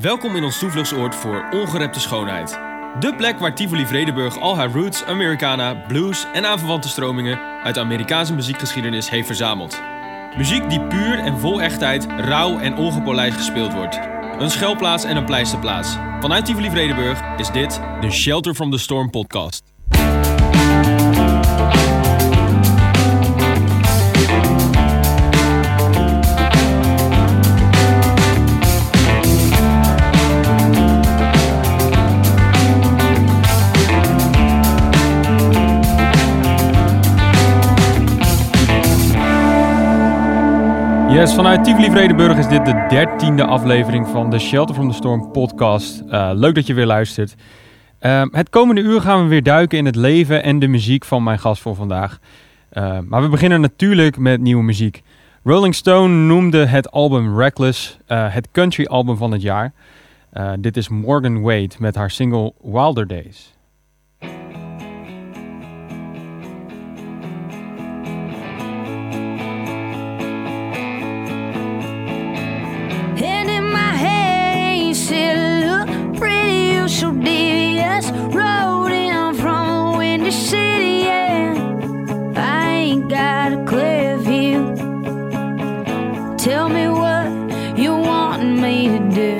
Welkom in ons toevluchtsoord voor ongerepte schoonheid. De plek waar Tivoli Vredenburg al haar roots, Americana, blues en aanverwante stromingen uit de Amerikaanse muziekgeschiedenis heeft verzameld. Muziek die puur en vol echtheid, rauw en ongepolijst gespeeld wordt. Een schuilplaats en een pleisterplaats. Vanuit Tivoli Vredenburg is dit de Shelter from the Storm podcast. Yes, vanuit Tivoli Vredenburg is dit de dertiende aflevering van de Shelter from the Storm podcast. Uh, leuk dat je weer luistert. Uh, het komende uur gaan we weer duiken in het leven en de muziek van mijn gast voor vandaag. Uh, maar we beginnen natuurlijk met nieuwe muziek. Rolling Stone noemde het album Reckless het country album van het jaar. dit is Morgan Wade met haar single Wilder Days. you so devious. Rolling from a windy city, yeah. I ain't got a clear view. Tell me what you want me to do.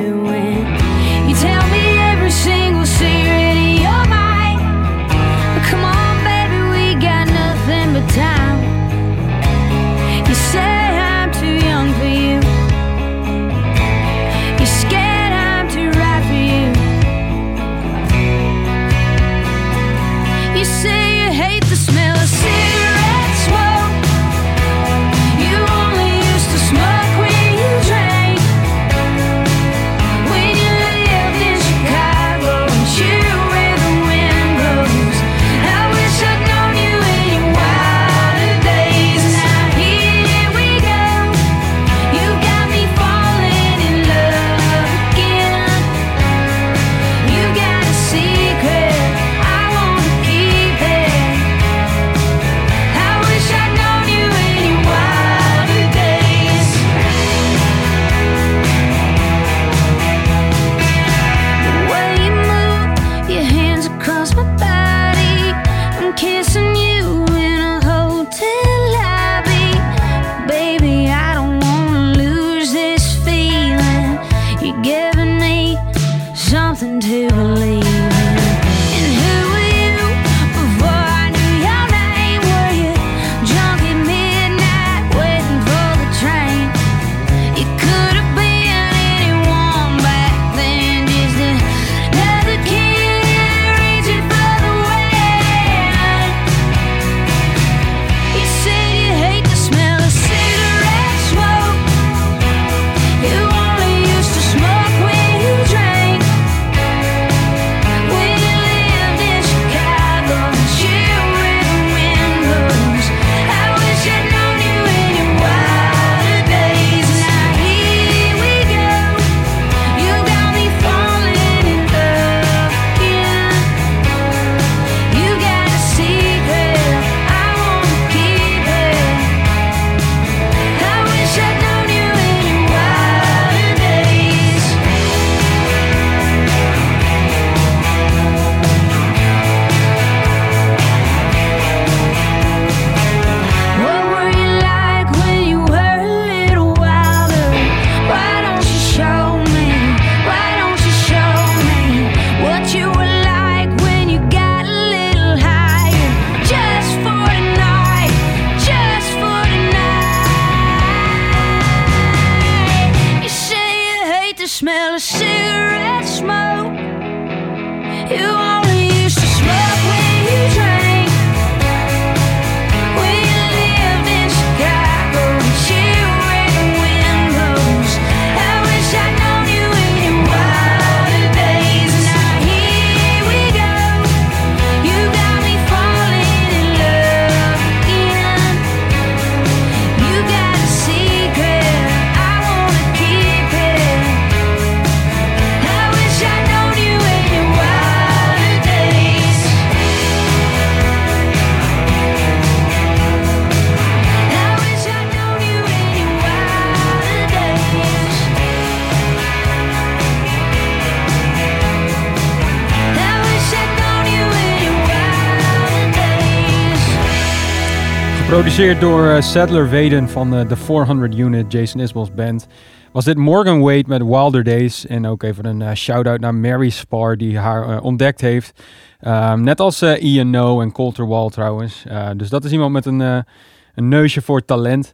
Geproduceerd door uh, Sadler Waden van uh, de 400 Unit Jason Isbell's band. Was dit Morgan Wade met Wilder Days. En ook even een uh, shout-out naar Mary Spar die haar ontdekt heeft. Um, net als Ian No en Coulter Wall trouwens. dus dat is iemand met een, een neusje voor talent.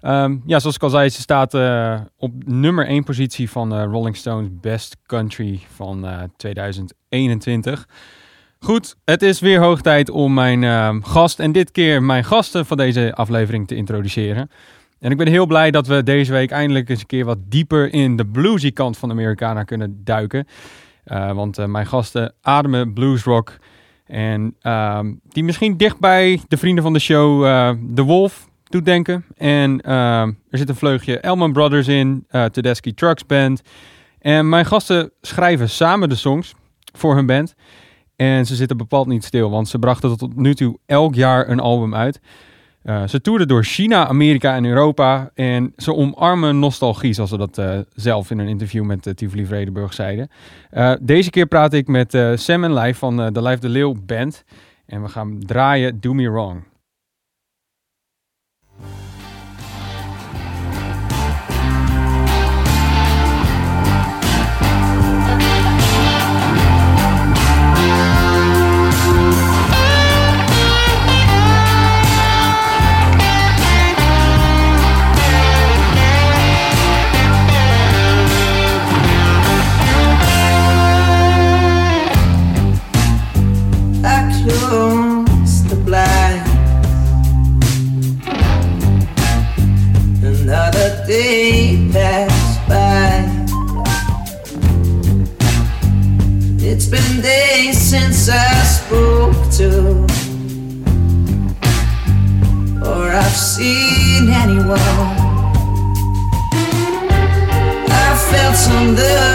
Um, ja, zoals ik al zei, ze staat op nummer 1 positie van Rolling Stones Best Country van 2021. Goed, het is weer hoog tijd om mijn uh, gast en dit keer mijn gasten van deze aflevering te introduceren. En ik ben heel blij dat we deze week eindelijk eens een keer wat dieper in de bluesy kant van Americana kunnen duiken. Uh, want uh, mijn gasten ademen bluesrock. En uh, die misschien dicht bij de vrienden van de show uh, The Wolf doet denken. En er zit een vleugje Elman Brothers in, Tedeschi Trucks Band. En mijn gasten schrijven samen de songs voor hun band. En ze zitten bepaald niet stil, want ze brachten tot nu toe elk jaar een album uit. Uh, ze toerden door China, Amerika en Europa. En ze omarmen nostalgie, zoals ze dat uh, zelf in een interview met uh, Tivoli Vredenburg zeiden. deze keer praat ik met Sam en Lijf van de Lijf de Leeuw Band. En we gaan draaien Do Me Wrong. close the blinds. Another day passed by. It's been days since I spoke to or I've seen anyone. I felt some.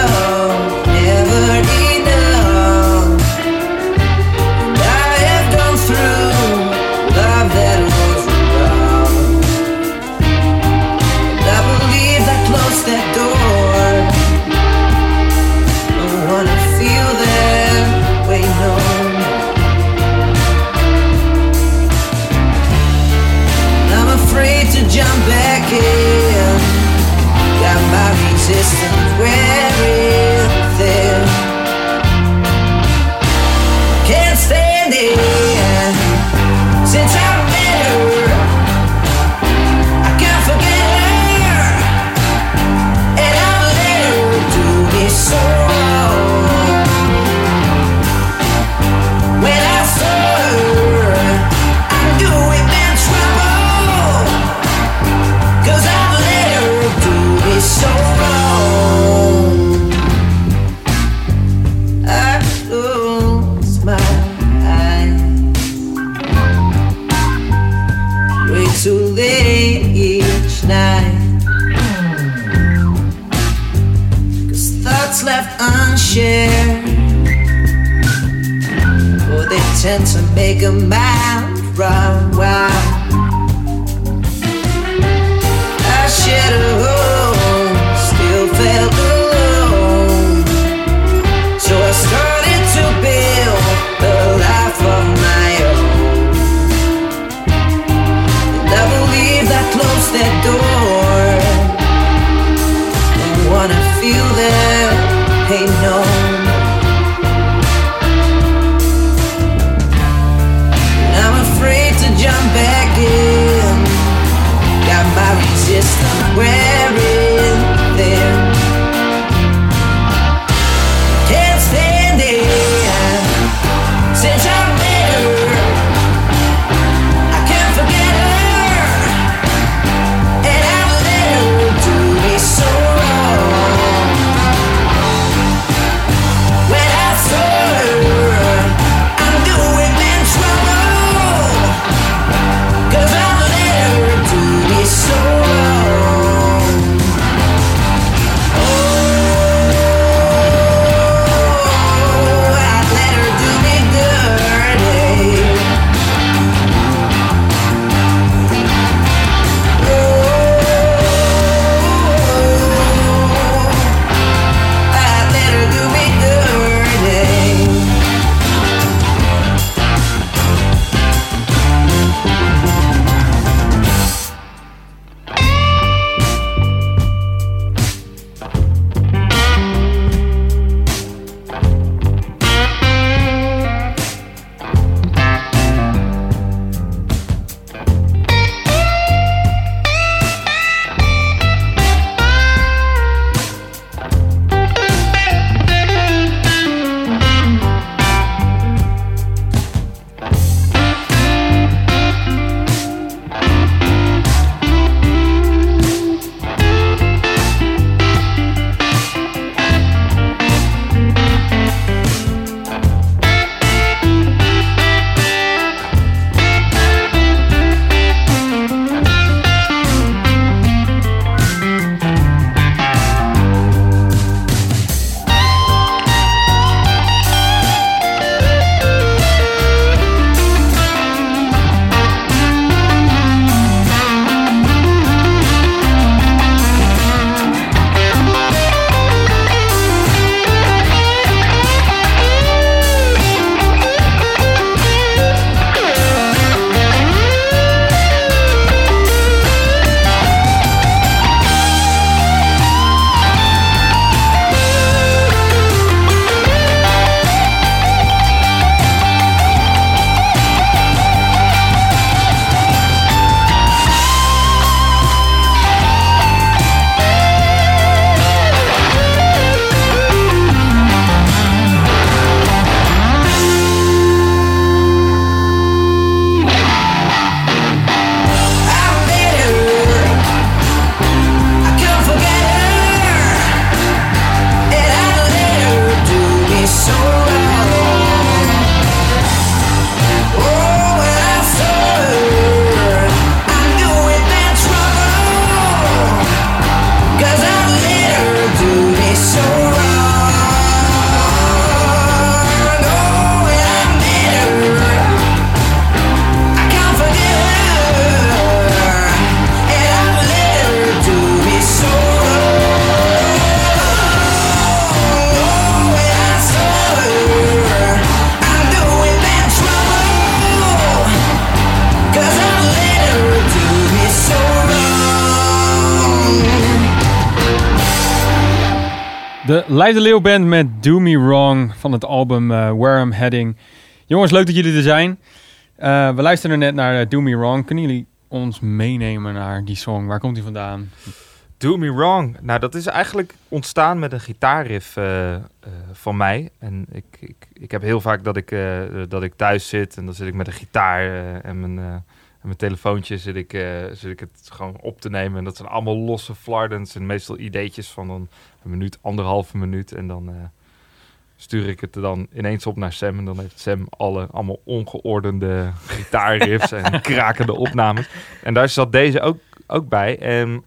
Leid de Leeuw Band met Do Me Wrong van het album uh, Where I'm Heading. Jongens, leuk dat jullie er zijn. Uh, we luisterden net naar uh, Do Me Wrong. Kunnen jullie ons meenemen naar die song? Waar komt die vandaan? Do Me Wrong. Nou, dat is eigenlijk ontstaan met een gitaarriff van mij. En ik, ik, ik heb heel vaak dat ik, dat ik thuis zit en dan zit ik met een gitaar en mijn mijn telefoontje zit ik, uh, zit ik het gewoon op te nemen. En dat zijn allemaal losse flardens en meestal ideetjes van dan een minuut, anderhalve minuut. En dan uh, stuur ik het er dan ineens op naar Sam. En dan heeft Sam alle allemaal ongeordende gitaarriffs en krakende opnames. En daar zat deze ook, ook bij. En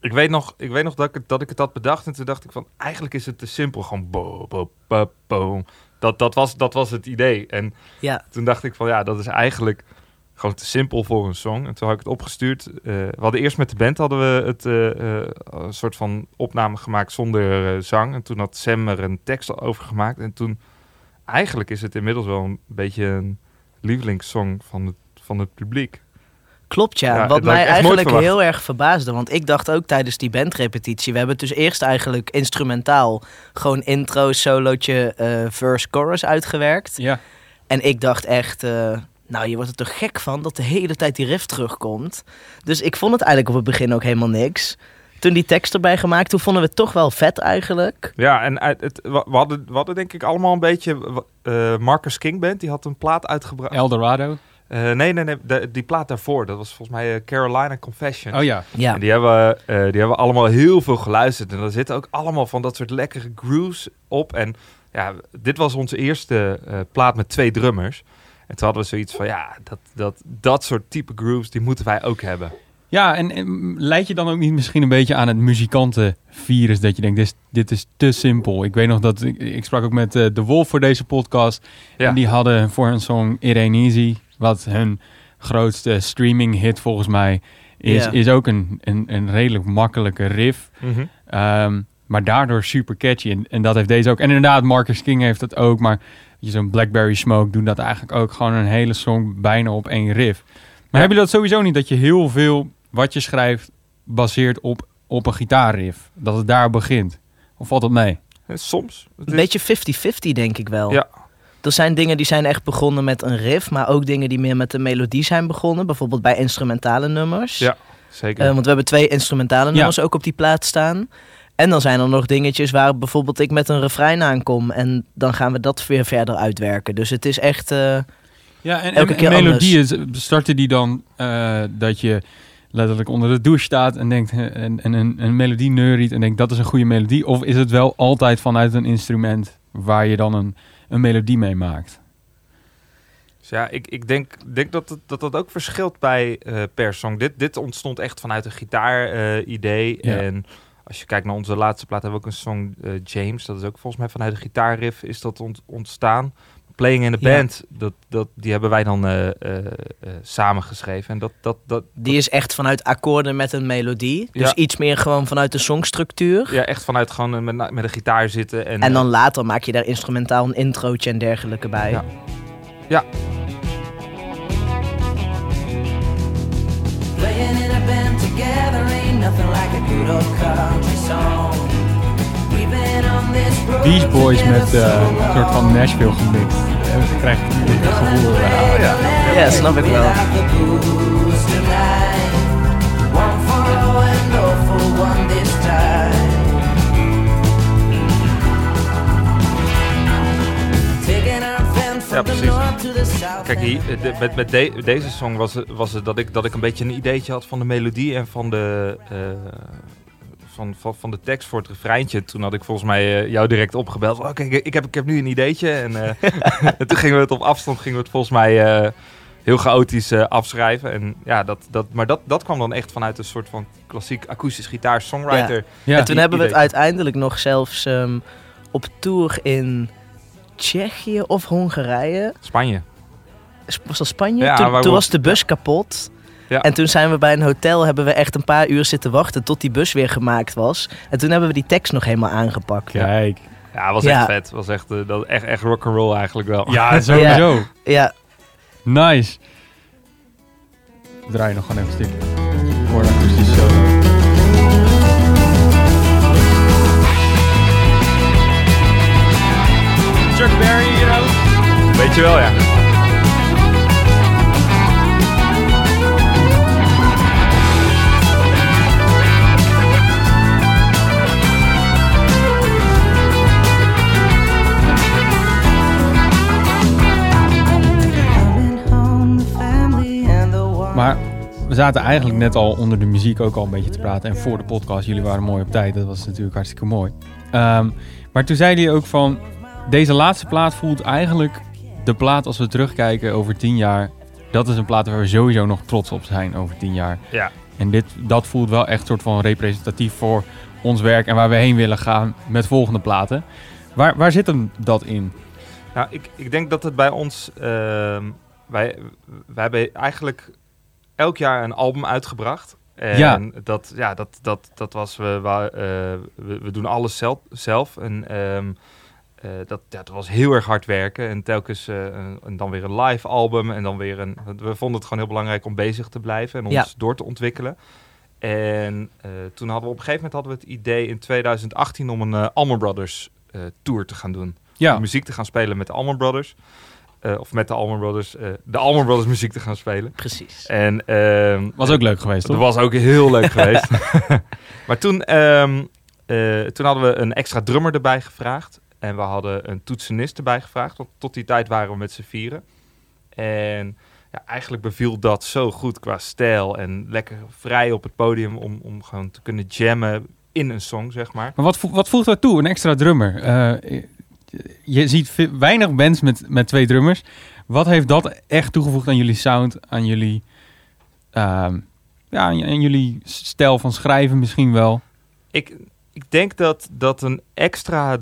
ik weet nog, ik weet nog dat, ik het, dat ik het had bedacht. En toen dacht ik van, eigenlijk is het te simpel. Gewoon bo, bo, bo, bo. Dat, dat, was, dat was het idee. En ja. toen dacht ik van, ja, dat is eigenlijk gewoon te simpel voor een song. En toen had ik het opgestuurd. Uh, we hadden eerst met de band hadden we het uh, een soort van opname gemaakt zonder zang. En toen had Sam er een tekst over gemaakt. En toen eigenlijk is het inmiddels wel een beetje een lievelingssong van het, van het publiek. Klopt ja, wat mij eigenlijk heel erg verbaasde. Want ik dacht ook tijdens die bandrepetitie... we hebben het dus eerst eigenlijk instrumentaal... gewoon intro, solootje, verse, chorus uitgewerkt. Ja. En ik dacht echt... Nou, je wordt er toch gek van dat de hele tijd die riff terugkomt. Dus ik vond het eigenlijk op het begin ook helemaal niks. Toen die tekst erbij gemaakt, toen vonden we het toch wel vet eigenlijk. Ja, en het, we, hadden, we hadden denk ik allemaal een beetje... Uh, Marcus King Band, die had een plaat uitgebracht. Eldorado? Uh, nee, nee, nee. die plaat daarvoor, dat was volgens mij uh, Carolina Confession. Oh ja. ja. En die hebben, die hebben we allemaal heel veel geluisterd. En er zitten ook allemaal van dat soort lekkere grooves op. En ja, dit was onze eerste plaat met twee drummers. En toen hadden we zoiets van, ja, dat, dat, dat soort type grooves, die moeten wij ook hebben. Ja, en, en leid je dan ook niet misschien een beetje aan het muzikantenvirus dat je denkt, dit is, dit is te simpel. Ik weet nog dat, ik, ik sprak ook met uh, De Wolf voor deze podcast. Ja. En die hadden voor hun song Ain't Easy, wat hun grootste streaming hit volgens mij is, is ook een, een, een redelijk makkelijke riff. Mm maar daardoor super catchy. En, en dat heeft deze ook. En inderdaad, Marcus King heeft dat ook. Maar je zo'n Blackberry Smoke doen dat eigenlijk ook gewoon een hele song bijna op één riff. Maar heb je dat sowieso niet dat je heel veel wat je schrijft baseert op, op een gitaarriff? Dat het daar begint? Of valt dat mee? Soms. Een beetje 50-50 denk ik wel. Ja. Er zijn dingen die zijn echt begonnen met een riff, maar ook dingen die meer met een melodie zijn begonnen. Bijvoorbeeld bij instrumentale nummers. Ja, zeker. Uh, want we hebben twee instrumentale nummers ook op die plaat staan. En dan zijn er nog dingetjes waar bijvoorbeeld ik met een refrein aankom. En dan gaan we dat weer verder uitwerken. Dus het is echt. Uh, ja, en, elke en, keer melodieën starten die dan uh, dat je letterlijk onder de douche staat en denkt en, en een, een melodie neuriet en denkt dat is een goede melodie? Of is het wel altijd vanuit een instrument waar je dan een, een melodie mee maakt? Dus ja, ik, ik denk, denk dat, het, dat dat ook verschilt bij uh, per song. Dit, dit ontstond echt vanuit een gitaar-idee. ja. En als je kijkt naar onze laatste plaat, hebben we ook een song uh, James. Dat is ook volgens mij vanuit de gitaarriff is dat ontstaan. Playing in the Band, dat, dat, die hebben wij dan uh, uh, samengeschreven. En dat, dat, dat, die is echt vanuit akkoorden met een melodie. Dus ja. iets meer gewoon vanuit de songstructuur. Ja, echt vanuit gewoon met, met een gitaar zitten. En, en dan later maak je daar instrumentaal een introotje en dergelijke bij. Ja. ja. Nothing like a good old country song. Beach Boys met uh, een soort van Nashville gemixt. Je krijgt het gevoel. Uh, oh, ja. ja, snap ik wel. Ja, precies. Kijk, hier, de, met, met de, deze song was het, was het dat, ik, dat ik een beetje een ideetje had van de melodie en van de, uh, van, van, van de tekst voor het refreintje. Toen had ik volgens mij uh, jou direct opgebeld. Oké, okay, ik, heb, ik heb nu een ideetje. En, uh, en toen gingen we het op afstand, gingen we het volgens mij heel chaotisch afschrijven. En, ja, dat, dat, maar dat, dat kwam dan echt vanuit een soort van klassiek akoestisch gitaar songwriter. Ja. Ja. En toen hebben we het uiteindelijk nog zelfs um, op tour in Tsjechië of Hongarije. Spanje. Was dat Spanje? Ja, toen, toen was de bus kapot. Ja. En toen zijn we bij een hotel, hebben we echt een paar uur zitten wachten tot die bus weer gemaakt was. En toen hebben we die tekst nog helemaal aangepakt. Kijk. Ja, was echt vet. Was echt, uh, dat, echt, echt rock'n'roll eigenlijk wel. Ja, sowieso. ja. ja. Nice. We draaien nog gewoon even stuk. Voor een akoestische solo. Barry, you know? Weet je wel, ja. Maar we zaten eigenlijk net al onder de muziek ook al een beetje te praten. En voor de podcast, jullie waren mooi op tijd. Dat was natuurlijk hartstikke mooi. Ehm, maar toen zei hij ook van... Deze laatste plaat voelt eigenlijk de plaat als we terugkijken over tien jaar. Dat is een plaat waar we sowieso nog trots op zijn over tien jaar. Ja. En dit, dat voelt wel echt soort van representatief voor ons werk en waar we heen willen gaan met volgende platen. Waar, waar zit hem dat in? Nou, ik, ik denk dat het bij ons... ehm, wij, wij hebben eigenlijk elk jaar een album uitgebracht. En Ja. dat, ja, dat, dat, dat was... We, eh, we, we doen alles zelf. zelf en ehm, eh, dat, dat was heel erg hard werken. En telkens eh, een- en dan weer een live album. En dan weer een... We vonden het gewoon heel belangrijk om bezig te blijven. En ons Ja. door te ontwikkelen. En eh, toen hadden we op een gegeven moment hadden we het idee in 2018 om een Allman Brothers tour te gaan doen Ja, muziek te gaan spelen met de Allman Brothers. Of met de Allman Brothers. de Allman Brothers muziek te gaan spelen. Precies. En ehm, was ook leuk geweest, dat toch? was ook heel leuk geweest. maar toen, ehm, eh, toen hadden we een extra drummer erbij gevraagd. En we hadden een toetsenist erbij gevraagd. Want tot die tijd waren we met z'n vieren. En ja, eigenlijk beviel dat zo goed qua stijl. En lekker vrij op het podium om, om gewoon te kunnen jammen in een song, zeg maar. Maar wat, vo- wat voegt daartoe? Een extra drummer. Eh, je ziet weinig bands met, met twee drummers. Wat heeft dat echt toegevoegd aan jullie sound, aan jullie, ehm, ja, aan, jullie stijl van schrijven misschien wel? Ik, ik denk dat, dat een extra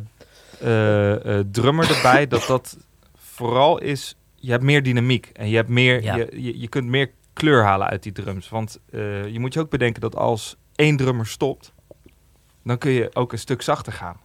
drummer erbij, dat dat vooral is, je hebt meer dynamiek en je, hebt meer, Ja. je, je, je kunt meer kleur halen uit die drums. Want eh, je moet je ook bedenken dat als één drummer stopt, dan kun je ook een stuk zachter gaan.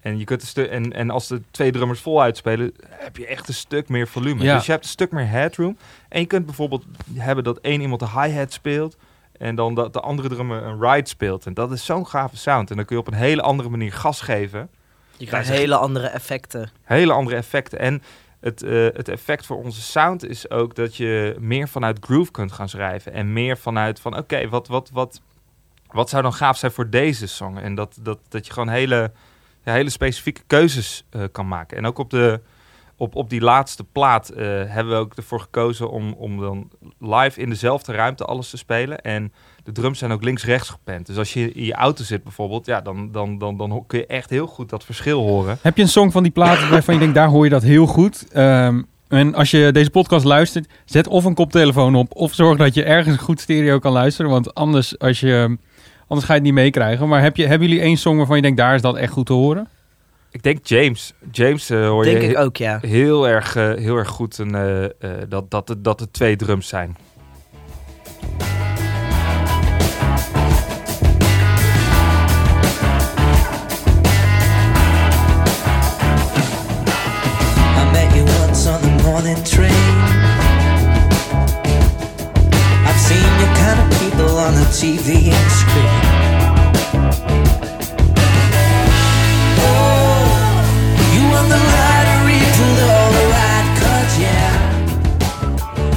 En, je kunt een en, en als de twee drummers vol uitspelen, heb je echt een stuk meer volume. Ja. Dus je hebt een stuk meer headroom. En je kunt bijvoorbeeld hebben dat één iemand de hi-hat speelt. En dan dat de andere drummer een ride speelt. En dat is zo'n gave sound. En dan kun je op een hele andere manier gas geven. Je krijgt hele andere effecten. Hele andere effecten. En het, eh, het effect voor onze sound is ook dat je meer vanuit groove kunt gaan schrijven. En meer vanuit van oké, wat, wat, wat, wat zou dan gaaf zijn voor deze song? En dat, dat, dat je gewoon hele, ja, hele specifieke keuzes eh, kan maken. En ook op, de, op, op die laatste plaat eh, hebben we ook ervoor gekozen om, om dan live in dezelfde ruimte alles te spelen. En de drums zijn ook links-rechts gepend. Dus als je in je auto zit bijvoorbeeld, ja, dan, dan, dan, dan kun je echt heel goed dat verschil horen. Heb je een song van die plaat waarvan je denkt, daar hoor je dat heel goed? Ehm, en als je deze podcast luistert, zet of een koptelefoon op... of zorg dat je ergens goed stereo kan luisteren. Want anders, als je, anders ga je het niet meekrijgen. Maar heb je, hebben jullie één song waarvan je denkt, daar is dat echt goed te horen? Ik denk James. James eh, hoor Denk je ik ook, ja. heel, erg, eh, heel erg goed een, eh, eh, dat, dat, het- dat er twee drums zijn. Morning train. I've seen your kind of people on the TV and screen. Oh, you won the lottery, pulled all the right cards, yeah.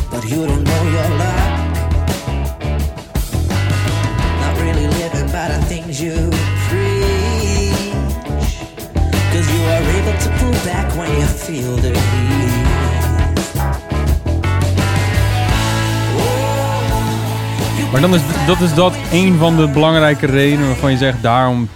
But you don't know your luck. Not really living by the things you preach. Cause you are able to pull back when you feel the Maar dan is dat, is dat een van de belangrijke redenen waarvan je zegt... daarom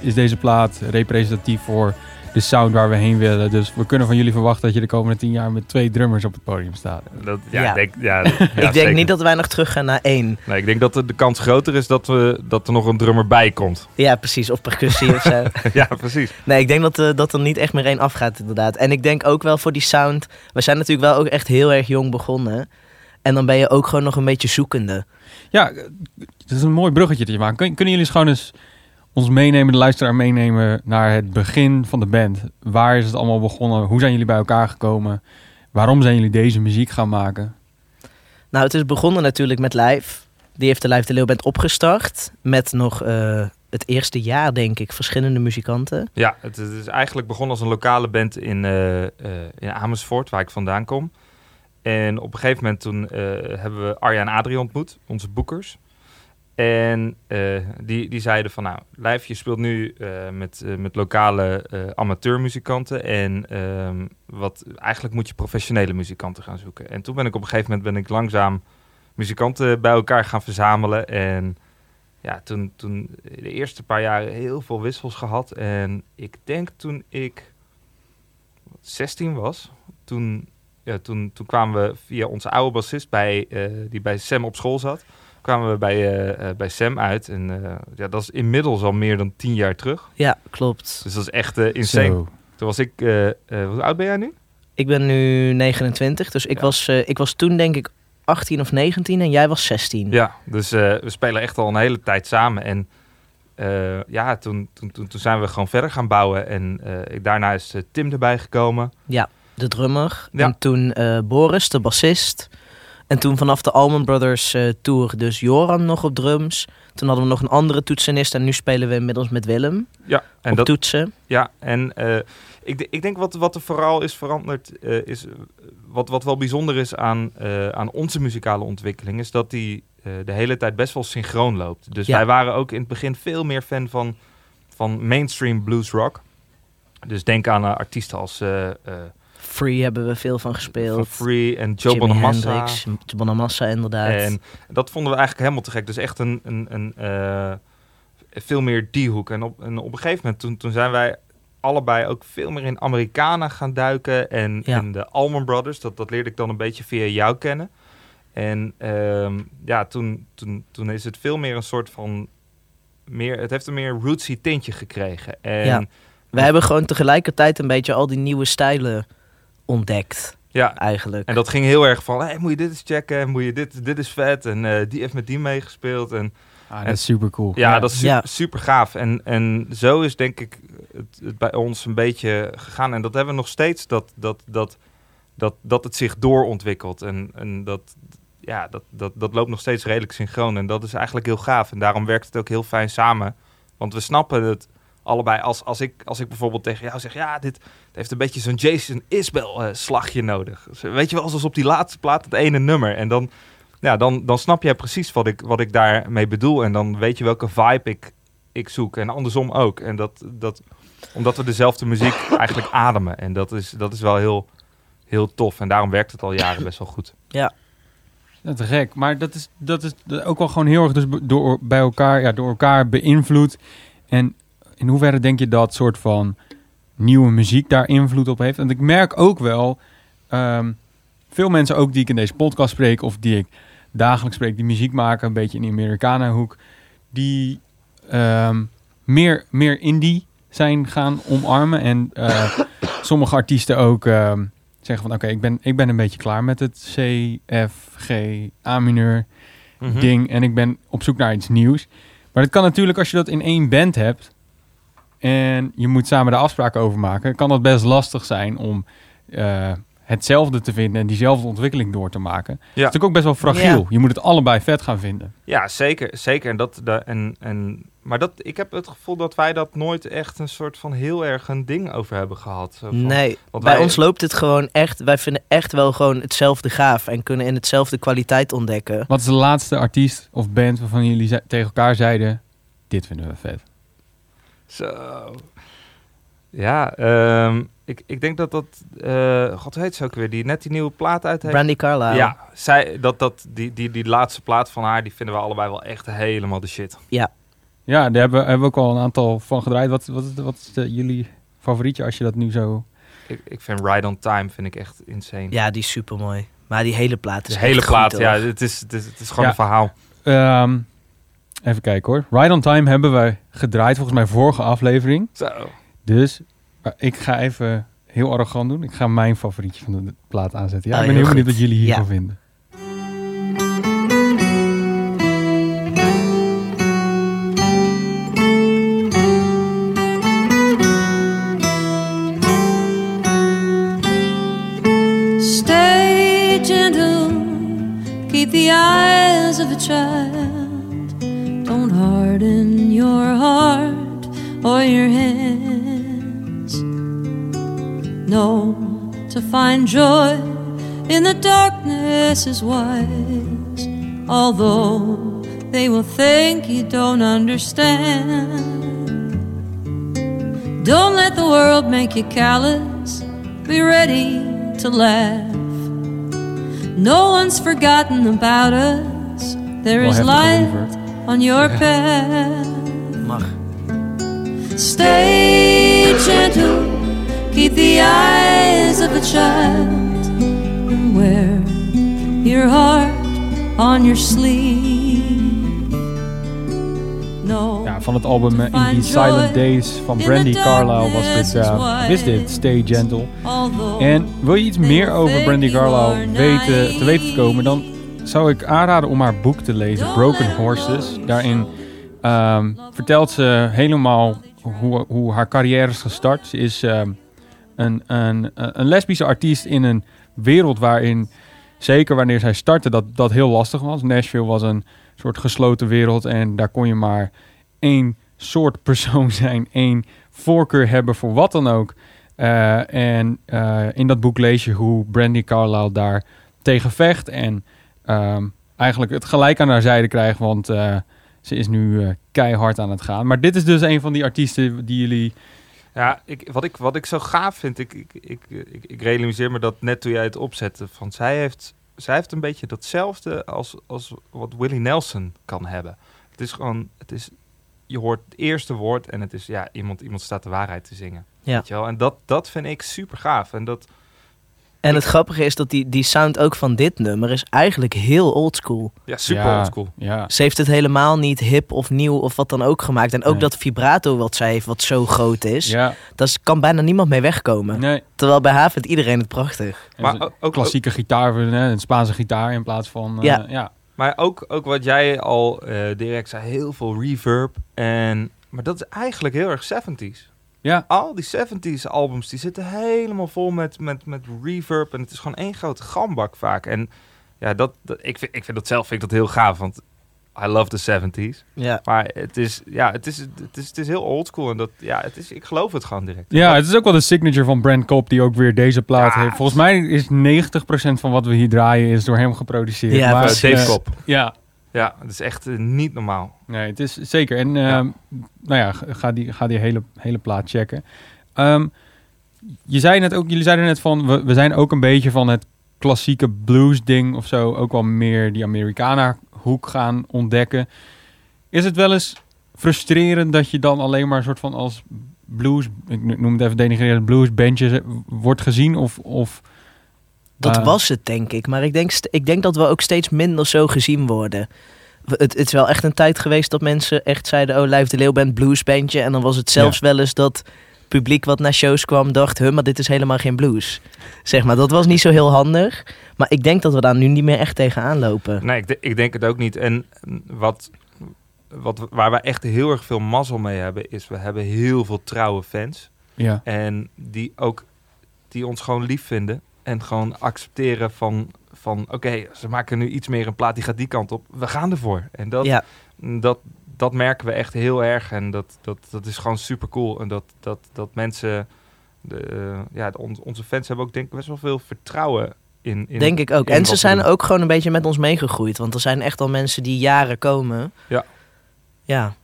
is deze plaat representatief voor de sound waar we heen willen. Dus we kunnen van jullie verwachten dat je de komende tien jaar... met twee drummers op het podium staat. Dat, ja, denk, ja, ja, ik denk zeker. niet dat wij nog terug gaan naar één. Nee, ik denk dat de, de kans groter is dat, we, dat er nog een drummer bij komt. Ja, precies. Of percussie of zo. ja, precies. Nee, ik denk dat, eh, dat er niet echt meer één afgaat, inderdaad. En ik denk ook wel voor die sound. We zijn natuurlijk wel ook echt heel erg jong begonnen. En dan ben je ook gewoon nog een beetje zoekende. Ja, het is een mooi bruggetje dat je maakt. Kun- Kunnen jullie eens gewoon eens ons meenemen, de luisteraar meenemen... naar het begin van de band? Waar is het allemaal begonnen? Hoe zijn jullie bij elkaar gekomen? Waarom zijn jullie deze muziek gaan maken? Nou, het is begonnen natuurlijk met Live. Die heeft de Live de Leeuwband opgestart. Met nog eh, het eerste jaar, denk ik, verschillende muzikanten. Ja, het, het is eigenlijk begonnen als een lokale band in, eh, eh, in Amersfoort, waar ik vandaan kom. En op een gegeven moment toen eh, hebben we Arja en Adrie ontmoet, onze boekers. En eh, die, die zeiden van, nou, Lijf, je speelt nu eh, met, met lokale amateurmuzikanten. En ehm, wat, eigenlijk moet je professionele muzikanten gaan zoeken. En toen ben ik op een gegeven moment ben ik langzaam muzikanten bij elkaar gaan verzamelen. En ja, toen, toen de eerste paar jaren heel veel wissels gehad. En ik denk toen ik 16 was, toen, ja, toen, toen kwamen we via onze oude bassist bij, eh, die bij Sam op school zat, kwamen we bij, eh, eh, bij Sam uit. En eh, ja, dat is inmiddels al meer dan 10 jaar terug. Ja, klopt. Dus dat is echt eh, insane. Zo. Toen was ik, hoe oud ben jij nu? Ik ben nu 29, dus ik, Ja. was, eh, ik was toen denk ik 18 of 19 en jij was 16. Ja, dus eh, we spelen echt al een hele tijd samen. En eh, ja, toen, toen, toen, toen zijn we gewoon verder gaan bouwen. En eh, ik- daarna is Tim erbij gekomen. De drummer. Ja. En toen eh, Boris, de bassist. En toen vanaf de Allman Brothers eh, tour dus Joran nog op drums. Toen hadden we nog een andere toetsenist en nu spelen we inmiddels met Willem Ja, en op dat, toetsen. Ja, en eh, ik, ik denk wat, wat er vooral is veranderd, is wat, wat wel bijzonder is aan, aan onze muzikale ontwikkeling, is dat die de hele tijd best wel synchroon loopt. Dus Ja. wij waren ook in het begin veel meer fan van, van mainstream blues rock. Dus denk aan artiesten als Free hebben we veel van Van gespeeld. Free en Joe Bonamassa. Hendrix, Joe Bonamassa inderdaad. En dat vonden we eigenlijk helemaal te gek. Dus echt een, een, een eh, veel meer die hoek. En op, en op een gegeven moment, toen, toen zijn wij allebei ook veel meer in Americana gaan duiken. En Ja. in de Allman Brothers. Dat, dat leerde ik dan een beetje via jou kennen. En ehm, ja, toen, toen, toen is het veel meer een soort van... Meer, het heeft een meer rootsy tintje gekregen. En Ja. we hebben gewoon tegelijkertijd een beetje al die nieuwe stijlen ontdekt, ja, eigenlijk. En dat ging heel erg van, hey, moet je dit eens checken, moet je dit, dit is vet. En eh, die heeft met die meegespeeld. En Ah, dat is super cool. ja, dat is super, Ja. super gaaf. En, en zo is denk ik het, het bij ons een beetje gegaan. En dat hebben we nog steeds, dat, dat, dat, dat, dat het zich doorontwikkelt. En, en dat, ja, dat, dat, dat loopt nog steeds redelijk synchroon. En dat is eigenlijk heel gaaf. En daarom werkt het ook heel fijn samen. Want we snappen het allebei. Als, als, ik, als ik bijvoorbeeld tegen jou zeg, ja, dit het heeft een beetje zo'n Jason Isbell eh, slagje nodig. Dus, weet je wel, zoals op die laatste plaat het ene nummer. En dan, ja, dan, dan snap jij precies wat ik, wat ik daarmee bedoel. En dan weet je welke vibe ik, ik zoek. En andersom ook. En dat, dat, omdat we dezelfde muziek eigenlijk ademen. En dat is, dat is wel heel, heel tof. En daarom werkt het al jaren best wel goed. Dat is gek. Maar dat is, dat is ook wel gewoon heel erg dus door, bij elkaar, ja, door elkaar beïnvloed. En in hoeverre denk je dat soort van nieuwe muziek daar invloed op heeft? Want ik merk ook wel, ehm, veel mensen ook die ik in deze podcast spreek... of die ik dagelijks spreek, die muziek maken, een beetje in die Americana-hoek... die ehm, meer, meer indie zijn gaan omarmen. En eh, sommige artiesten ook... ehm, zeggen van oké, ik, ben, ik ben een beetje klaar met het C, F, G, A mineur Mhm. ding en ik ben op zoek naar iets nieuws. Maar dat kan natuurlijk als je dat in één band hebt en je moet samen de afspraken over maken, kan dat best lastig zijn om eh, hetzelfde te vinden en diezelfde ontwikkeling door te maken. Het is natuurlijk ook best wel fragiel. Ja. Je moet het allebei vet gaan vinden. Ja, zeker. zeker. En dat, da- en, en, maar dat, ik heb het gevoel dat wij dat nooit echt een soort van heel erg een ding over hebben gehad. Zo van- Nee, want bij wij- ons loopt het gewoon echt... Wij vinden echt wel gewoon hetzelfde gaaf en kunnen in hetzelfde kwaliteit ontdekken. Wat is de laatste artiest of band waarvan jullie ze- tegen elkaar zeiden, dit vinden we vet? Zo. Ja, ehm, ik, ik denk dat dat... eh God, heet ze ook weer? Die net die nieuwe plaat uit heeft. Brandy Carlisle. Ja, zij, dat, dat, die, die, die laatste plaat van haar, die vinden we allebei wel echt helemaal de shit. Ja, daar hebben, hebben we ook al een aantal van gedraaid. Wat, wat, is de- wat is de, jullie favorietje als je dat nu zo... Ik, ik vind Ride on Time vind ik echt insane. Ja, die is super mooi. Maar die hele plaat is de hele plaat, goed, ja, het is, het is, het is gewoon Ja. een verhaal. Ehm, even kijken hoor. Ride on Time hebben wij gedraaid volgens mij vorige aflevering. Zo. Dus ik ga even heel arrogant doen. Ik ga mijn favorietje van de plaat aanzetten. Ja, Ah, ik ben heel heel benieuwd wat jullie hiervan Ja. vinden. Stay gentle, keep the eyes of a child. Harden your heart. or your hands. No, to find joy in the darkness is wise, although they will think you don't understand. Don't let the world make you callous, be ready to laugh. No one's forgotten about us. There is light. On your path. Mag. Stay gentle, keep the eyes of a child, and wear your heart on your sleeve. No, Ja, van het album eh, In These Silent Days van Brandy Carlisle was dit, eh, is dit Stay Gentle. En wil je iets meer over Brandy Carlisle weten, te weten te komen, dan zou ik aanraden om haar boek te lezen, Broken Horses. Daarin ehm, vertelt ze helemaal hoe, hoe haar carrière is gestart. Ze is ehm, een, een, een lesbische artiest in een wereld waarin, zeker wanneer zij startte, dat, dat heel lastig was. Nashville was een soort gesloten wereld en daar kon je maar één soort persoon zijn, één voorkeur hebben voor wat dan ook. Eh, en eh, in dat boek lees je hoe Brandy Carlisle daar tegen vecht en ehm, eigenlijk het gelijk aan haar zijde krijgt, want eh, ze is nu eh, keihard aan het gaan. Maar dit is dus een van die artiesten die jullie... Ja, ik, wat, ik, wat ik zo gaaf vind, ik, ik, ik, ik, ik realiseer me dat net toen jij het opzette, van zij heeft, zij heeft een beetje datzelfde als, als wat Willie Nelson kan hebben. Het is gewoon, het is, je hoort het eerste woord en het is, ja, iemand, iemand staat de waarheid te zingen. Ja. Weet je wel? En dat, dat vind ik super gaaf. En dat, En het grappige is dat die, die sound ook van dit nummer is eigenlijk heel oldschool. ja, super Ja, oldschool. Ja, Ze heeft het helemaal niet hip of nieuw of wat dan ook gemaakt. En ook Nee. dat vibrato wat zij heeft, wat zo groot is, ja, daar kan bijna niemand mee wegkomen. nee. Terwijl bij haar vindt iedereen het prachtig. Maar ook- ook- klassieke gitaar, hè, een Spaanse gitaar in plaats van... eh, Ja. ja. Maar ook, ook wat jij al eh, direct zei, heel veel reverb. En, maar dat is eigenlijk heel erg 70s. Ja, Al die 70s albums, die zitten helemaal vol met, met, met reverb. En het is gewoon één grote gambak vaak. En ja, dat, dat, ik, vind, ik vind dat zelf vind ik dat heel gaaf, want I love the 70s. Ja. Maar het is, ja, het is, het is, het is heel oldschool. En dat, ja, het is, ik geloof het gewoon direct. Ja, het is ook wel de signature van Brand Cobb die ook weer deze plaat Ja. heeft. Volgens mij is 90% van wat we hier draaien is door hem geproduceerd. Ja, maar. Dave Kop. Ja, Ja, het is echt eh, niet normaal. nee, het is zeker. En Ja. ehm, nou ja, ga die, ga die hele, hele plaat checken. Ehm, je zei net ook, jullie zeiden net van, we, we zijn ook een beetje van het klassieke blues ding of zo, ook wel meer die Americana hoek gaan ontdekken. Is het wel eens frustrerend dat je dan alleen maar een soort van als blues, ik noem het even denigrerend, bluesbandje wordt gezien of... of Dat Eh. was het, denk ik. Maar ik denk, ik denk dat we ook steeds minder zo gezien worden. Het, het is wel echt een tijd geweest dat mensen echt zeiden... oh, Lijf de Leeuw bent bluesbandje. En dan was het zelfs wel eens dat publiek wat naar shows kwam... dacht, huh, maar dit is helemaal geen blues. Zeg maar, dat was niet zo heel handig. Maar ik denk dat we daar nu niet meer echt tegenaan lopen. Nee, ik, ik denk het ook niet. En wat, wat, waar we echt heel erg veel mazzel mee hebben, is we hebben heel veel trouwe fans. ja. En die ook die ons gewoon lief vinden. En gewoon accepteren van, van oké, ze maken nu iets meer een plaat, die gaat die kant op. We gaan ervoor. En dat, Ja, dat, dat merken we echt heel erg. En dat, dat, dat is gewoon super cool. En dat, dat, dat mensen, de, eh, ja, on- onze fans hebben ook denk ik best wel veel vertrouwen in. in denk ik ook. En ze zijn doen. ook gewoon een beetje met ons meegegroeid. Want er zijn echt al mensen die jaren komen. Ja. Ja.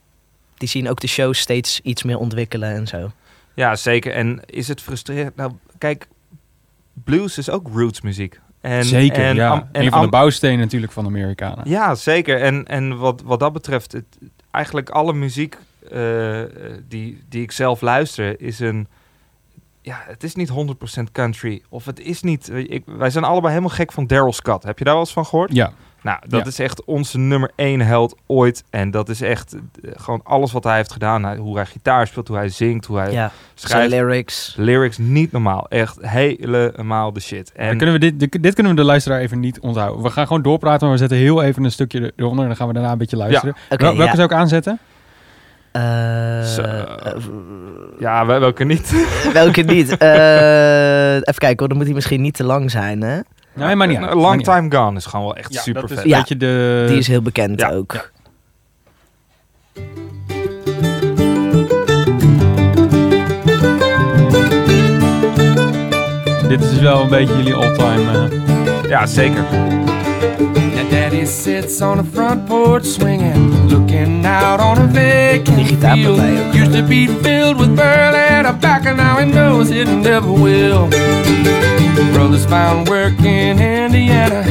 Die zien ook de shows steeds iets meer ontwikkelen en zo. Ja, zeker. En is het frustrerend? Nou, kijk, blues is ook roots muziek. En, Zeker, en, ja. am- en een van de bouwstenen natuurlijk van de Amerikanen. Ja, zeker. En, en wat, wat dat betreft, het, eigenlijk alle muziek eh, die, die ik zelf luister, is een. Ja, het is niet 100% country. Of het is niet. Ik, wij zijn allebei helemaal gek van Daryl Scott. Heb je daar wel eens van gehoord? Ja, Nou, dat Ja. is echt onze nummer één held ooit. En dat is echt eh, gewoon alles wat hij heeft gedaan. Hij- Hoe hij gitaar speelt, hoe hij zingt, hoe hij Ja, zijn schrijft. lyrics. Lyrics niet normaal. Echt helemaal de shit. Dan En kunnen we dit, dit, dit kunnen we de luisteraar even niet onthouden. We gaan gewoon doorpraten, maar we zetten heel even een stukje eronder en dan gaan we daarna een beetje luisteren. Wel- welke ja. zou ik aanzetten? Eh, eh, ja, wel- welke niet? welke niet? Eh, even kijken hoor, dan moet hij misschien niet te lang zijn, hè? Nee, maar niet. Uit. Long Time Gone is gewoon wel echt super vet. De... die is heel bekend ook. Dit is wel een beetje jullie all-time. Eh, ja, zeker. Sits on the front porch swinging, looking out on a vacant field. Used to be filled with burlap tobacco, now he knows it never will. Brothers found work in Indiana,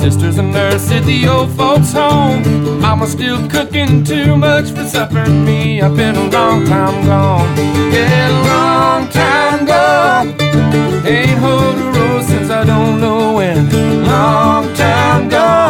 sisters a nurse at the old folks' home. Mama still cooking too much for supper. Me, I've been a long time gone. Yeah, a long time gone. Ain't hold a road since I don't know when. Long time gone,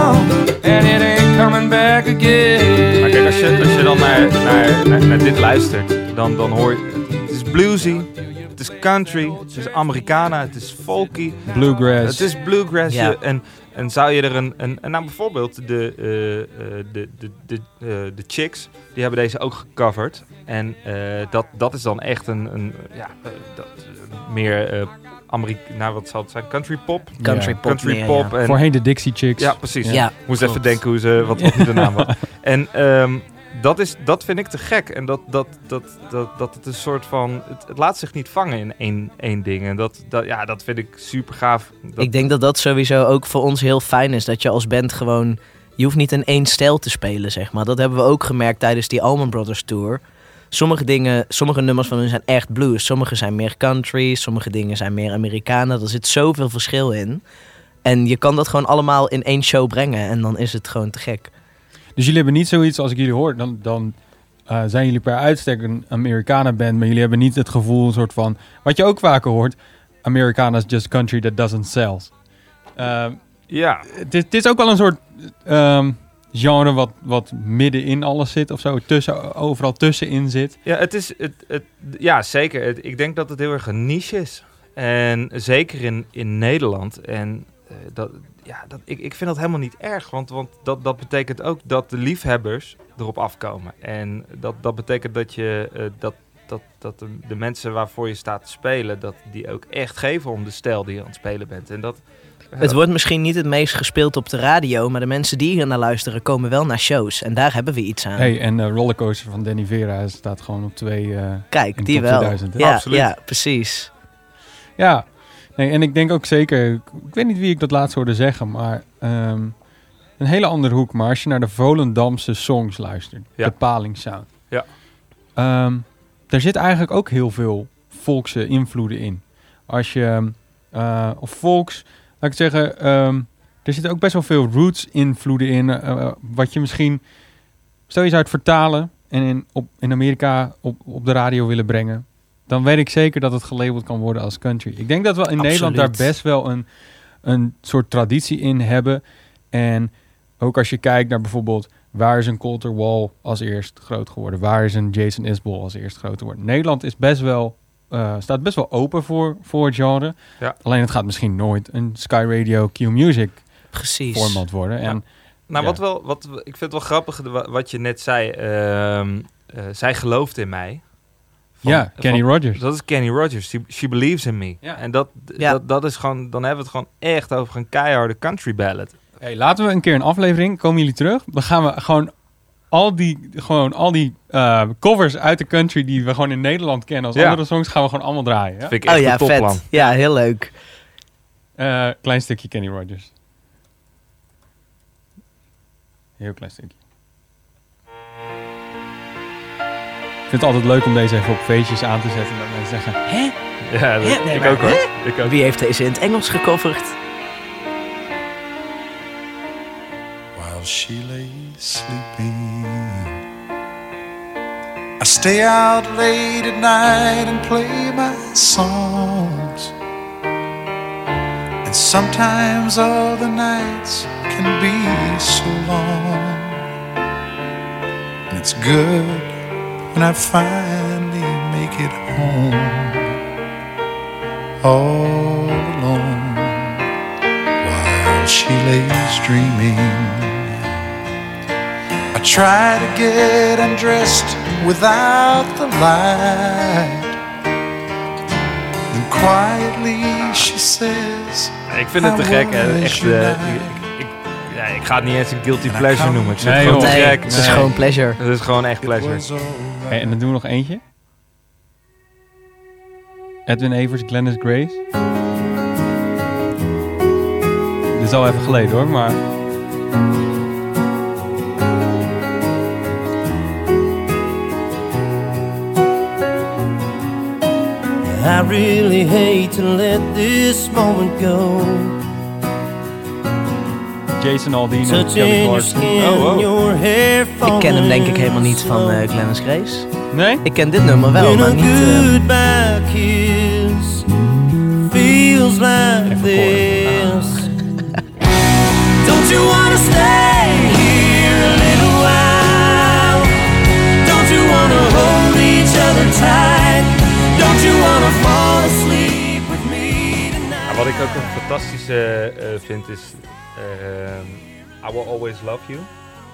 and it ain't coming back again. Maar kijk, als je, als je dan naar, naar, naar, naar dit luistert, dan, dan hoor je... Het is bluesy, het is country, het is Americana, het is folky. bluegrass. Het is bluegrass. Ja. En, en zou je er een... een en nou bijvoorbeeld de, eh, eh, de, de, de, eh, de Chicks, die hebben deze ook gecoverd. En eh, dat, dat is dan echt een... een ja, dat, eh, meer... Amerika nou, wat zal het zijn? Country pop? Country pop Country meer, pop. ja. En, Voorheen de Dixie Chicks. ja, precies. Ja, Moest klopt. even denken hoe ze, wat, wat de naam was. En ehm, dat, is, dat vind ik te gek. En dat, dat, dat, dat, dat het een soort van... Het, het laat zich niet vangen in één, één ding. En dat, dat, ja, dat vind ik super gaaf. Dat, Ik denk dat dat sowieso ook voor ons heel fijn is. Dat je als band gewoon... Je hoeft niet in één stijl te spelen, zeg maar. Dat hebben we ook gemerkt tijdens die Allman Brothers Tour. Sommige dingen, sommige nummers van hun zijn echt blues. Sommige zijn meer country, sommige dingen zijn meer Amerikanen. Er zit zoveel verschil in. En je kan dat gewoon allemaal in één show brengen. En dan is het gewoon te gek. Dus jullie hebben niet zoiets als ik jullie hoor, dan, dan eh, zijn jullie per uitstek een Americana band, maar jullie hebben niet het gevoel, een soort van, wat je ook vaker hoort, Americana is just country that doesn't sell. Ehm, ja, het, is, het is ook wel een soort ehm, genre wat, wat midden in alles zit of zo, tussen, overal tussenin zit. ja, het is, het, het, ja, zeker. Ik denk dat het heel erg een niche is. En zeker in, in Nederland. En eh, dat, ja, dat, ik, ik vind dat helemaal niet erg. Want, want dat, dat betekent ook dat de liefhebbers erop afkomen. En dat, dat betekent dat je eh, dat, dat, dat de, de mensen waarvoor je staat te spelen, dat die ook echt geven om de stijl die je aan het spelen bent. En dat, Het wordt misschien niet het meest gespeeld op de radio. Maar de mensen die hier naar luisteren komen wel naar shows. En daar hebben we iets aan. Hey, en eh, Rollercoaster van Danny Vera staat gewoon op twee... eh, in Kijk, die top wel. 2000, hè? ja, Absoluut. ja, precies. Ja, nee, en ik denk ook zeker, ik, weet niet wie ik dat laatst hoorde zeggen, maar ehm, een hele andere hoek. Maar als je naar de Volendamse songs luistert, Ja. de Palingsound. Ja. Ehm, daar zit eigenlijk ook heel veel volkse invloeden in. Als je, eh, of volks, ik zeggen, ehm, er zitten ook best wel veel roots invloeden in. eh, wat je misschien, stel je zou het vertalen en in, op, in Amerika op, op de radio willen brengen dan weet ik zeker dat het gelabeld kan worden als country. Ik denk dat we in Absoluut. Nederland daar best wel een, een soort traditie in hebben. En ook als je kijkt naar bijvoorbeeld... waar is een Colter Wall als eerst groot geworden? Waar is een Jason Isbell als eerst groot geworden? Nederland is best wel, eh, staat best wel open voor, voor het genre. Ja. Alleen het gaat misschien nooit een Sky Radio Q Music Precies. format worden. Ja. En Nou, Ja. wat wel, wat, ik vind het wel grappig wa- wat je net zei. ehm, eh, zij gelooft in mij. Van- ja, Kenny van- Rogers. Dat is Kenny Rogers. She, she believes in me. Ja. En dat, Ja. dat, dat is gewoon, dan hebben we het gewoon echt over een keiharde country ballad. Hey, laten we een keer een aflevering, komen jullie terug? Dan gaan we gewoon al die, gewoon al die eh, covers uit de country die we gewoon in Nederland kennen als Ja. andere songs, gaan we gewoon allemaal draaien. Ja? Vind ik Oh echt ja, een topplan. vet. Ja, heel leuk. Eh, klein stukje Kenny Rogers. Heel klein stukje. Ik vind het altijd leuk om deze even op feestjes aan te zetten. Dat mensen zeggen, Hè? Ja, dat, Hè? Nee, ik maar ook hoor. hè? Ik ook. Wie heeft deze in het Engels gecoverd? while she lay sleeping. I stay out late at night and play my songs. And sometimes all the nights can be so long. And it's good when I finally make it home. All alone while she lays dreaming. I try to get undressed without the light. Then quietly she says, Ik vind het te gek. Hè. Echt, eh, ik, ja, ik ga het niet eens een guilty pleasure noemen. Ik vind Nee, het gewoon Nee, gek. het is Nee. gewoon pleasure. Het is gewoon echt pleasure. hey, en dan doen we nog eentje. Edwin Evers, Glennis Grace. Dit is al even geleden hoor, maar... I really hate to let this moment go. Jason Aldean en Touching Kelly your Clarkson. skin, Oh, wow. your hair Ik ken hem denk ik helemaal niet van falling eh Glennis Grace. Nee? Ik ken dit nummer wel, maar niet... goodbye kiss feels like this. Don't you wanna stay here a little while? Don't you wanna hold each other tight? Ik ook een fantastische eh, vind is ehm, I Will Always Love You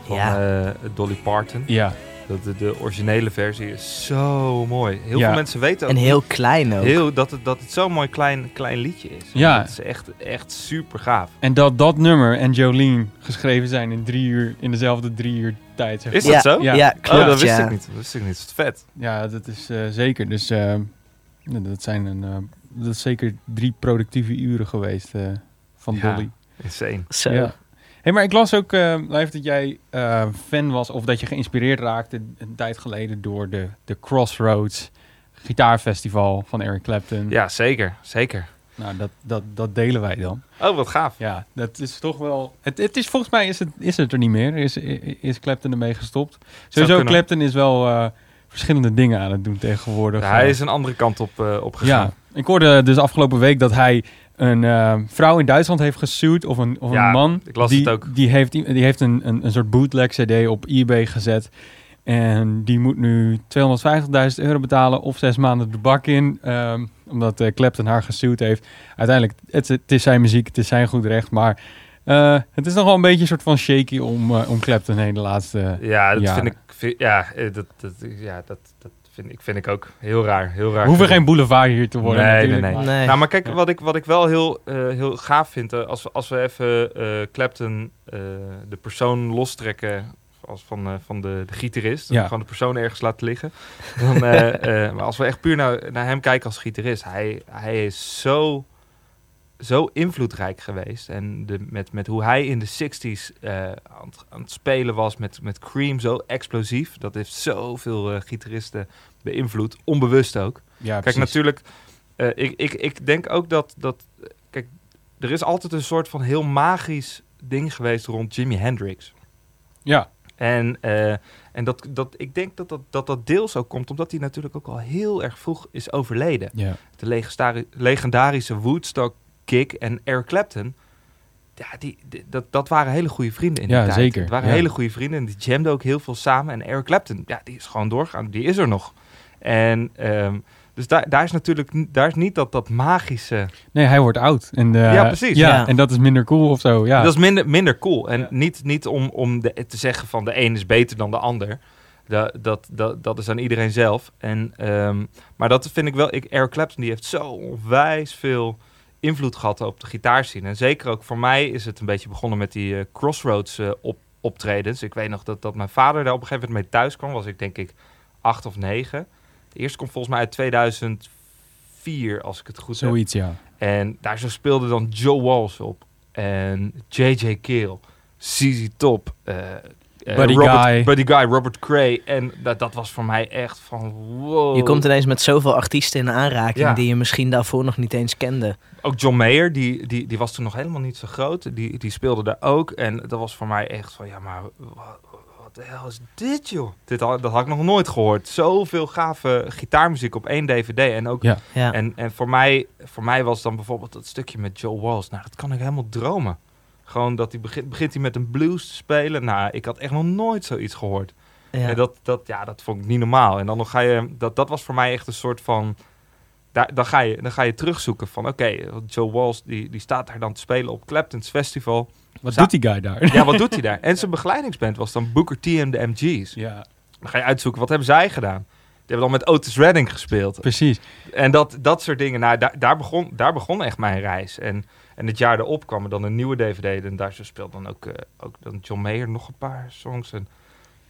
van Ja. eh, Dolly Parton. Ja. Dat de, de originele versie is zo mooi. Heel Ja. veel mensen weten ook En heel klein ook. heel, dat, het, dat het zo'n mooi klein, klein liedje is. Ja. Dat is echt, echt super gaaf. En dat dat nummer en Jolene geschreven zijn in drie uur, in dezelfde drie uur tijd. Zeg Is dat ja, zo? Ja. Ja, klopt. oh, dat wist ja. ik niet. Dat wist ik niet. Dat is vet. Ja, dat is eh, zeker. Dus eh, dat zijn een, eh, dat is zeker drie productieve uren geweest eh, van Ja. Dolly. Insane. Zo. Ja. Hey, maar ik las ook, eh live dat jij eh, fan was of dat je geïnspireerd raakte een tijd geleden door de, de Crossroads gitaarfestival van Eric Clapton. Ja, zeker. Zeker. Nou, dat, dat, dat delen wij dan. Oh, wat gaaf. Ja, dat is toch wel. Het, het is volgens mij is het, is het er niet meer. Is, is Clapton ermee gestopt? Sowieso. Clapton is wel eh, verschillende dingen aan het doen tegenwoordig. Ja, hij is een andere kant op, eh op gegaan. ja, ik hoorde dus afgelopen week dat hij een eh, vrouw in Duitsland heeft gesued of een, of Ja, een man. ik las die, het ook. Die heeft, die heeft een, een, een soort bootleg CD op eBay gezet. En die moet nu 250.000 euro betalen of zes maanden de bak in. ehm, omdat eh, Clapton haar gesued heeft. Uiteindelijk, het, het is zijn muziek, het is zijn goed recht. Maar eh, het is nog wel een beetje een soort van shaky om, eh, om Clapton heen de laatste... Ja, dat jaren. vind ik. vind- ja, dat, dat, ja, dat, dat vind ik, vind ik ook heel raar. Heel raar. We hoeven geen boulevard hier te worden Nee, natuurlijk. nee, nee. Nou, maar kijk, wat, ik, wat ik wel heel, eh, heel gaaf vind, eh, als, we, als we even eh, Clapton, eh, de persoon lostrekken als van, eh, van de, de gitarist, Ja. gewoon de persoon ergens laten liggen. Dan, eh, eh, maar als we echt puur naar, naar hem kijken als gitarist, hij, hij is zo, zo invloedrijk geweest. En de, met, met hoe hij in de 60s eh, aan, het, aan het spelen was met, met Cream, zo explosief. Dat heeft zoveel eh, gitaristen beïnvloed, onbewust ook. Ja, Kijk, natuurlijk, eh, ik, ik, ik denk ook dat, dat, kijk, er is altijd een soort van heel magisch ding geweest rond Jimi Hendrix. Ja, En, en dat, dat, ik denk dat dat, dat dat deels ook komt omdat hij natuurlijk ook al heel erg vroeg is overleden. ja. De legendari- legendarische Woodstock Kick en Eric Clapton. Ja, die, die- dat, dat waren hele goede vrienden in die Ja, tijd. zeker, Het waren ja. hele goede vrienden en die jamden ook heel veel samen. En Eric Clapton, ja, die is gewoon doorgegaan. Die is er nog. En ehm, dus daar, daar is natuurlijk daar is niet dat, dat magische... Nee, hij wordt oud. En, eh, Ja, precies. Ja, Ja. en dat is minder cool of zo. Ja, Dat is minder, minder cool. En Ja. niet, niet om, om de, te zeggen van de een is beter dan de ander. Dat, dat, dat, dat is aan iedereen zelf. En, ehm, maar dat vind ik wel... Ik, Eric Clapton die heeft zo onwijs veel invloed gehad op de gitaarscene. En zeker ook voor mij is het een beetje begonnen met die eh, Crossroads eh, op, optredens. Ik weet nog dat, dat mijn vader daar op een gegeven moment mee thuis kwam. Was ik denk ik acht of negen. De eerste komt volgens mij uit 2004, als ik het goed heb. zoiets, ja. En daar zo speelde dan Joe Walsh op. En J.J. Kale, ZZ Top. Eh, Buddy Robert, Guy. Buddy Guy, Robert Cray. En dat, dat was voor mij echt van wow. Je komt ineens met zoveel artiesten in aanraking Ja. die je misschien daarvoor nog niet eens kende. Ook John Mayer, die, die, die was toen nog helemaal niet zo groot. Die, die speelde daar ook. En dat was voor mij echt van, ja, maar wat, wat de hel is dit, joh? Dit had, dat had ik nog nooit gehoord. Zoveel gave gitaarmuziek op één dvd. En ook Ja. Ja. En, en voor, mij, voor mij was dan bijvoorbeeld dat stukje met Joe Walsh. Nou, dat kan ik helemaal dromen. Gewoon dat hij begint, begint hij met een blues te spelen. Nou, ik had echt nog nooit zoiets gehoord. ja. En dat, dat, ja, dat vond ik niet normaal. En dan nog ga je, dat, dat was voor mij echt een soort van, daar, dan, ga je, dan ga je terugzoeken van, oké, Joe Walsh die, die staat daar dan te spelen op Clapton's Festival. Wat doet die guy daar? Ja, wat doet hij daar? En zijn begeleidingsband was dan Booker T en de MG's. ja, Dan ga je uitzoeken, wat hebben zij gedaan? Die hebben dan met Otis Redding gespeeld. precies. En dat, dat soort dingen, nou, daar, daar, begon, daar begon echt mijn reis. En, en het jaar erop kwam er dan een nieuwe DVD. En daar speelde dan ook, eh, ook dan John Mayer nog een paar songs. En,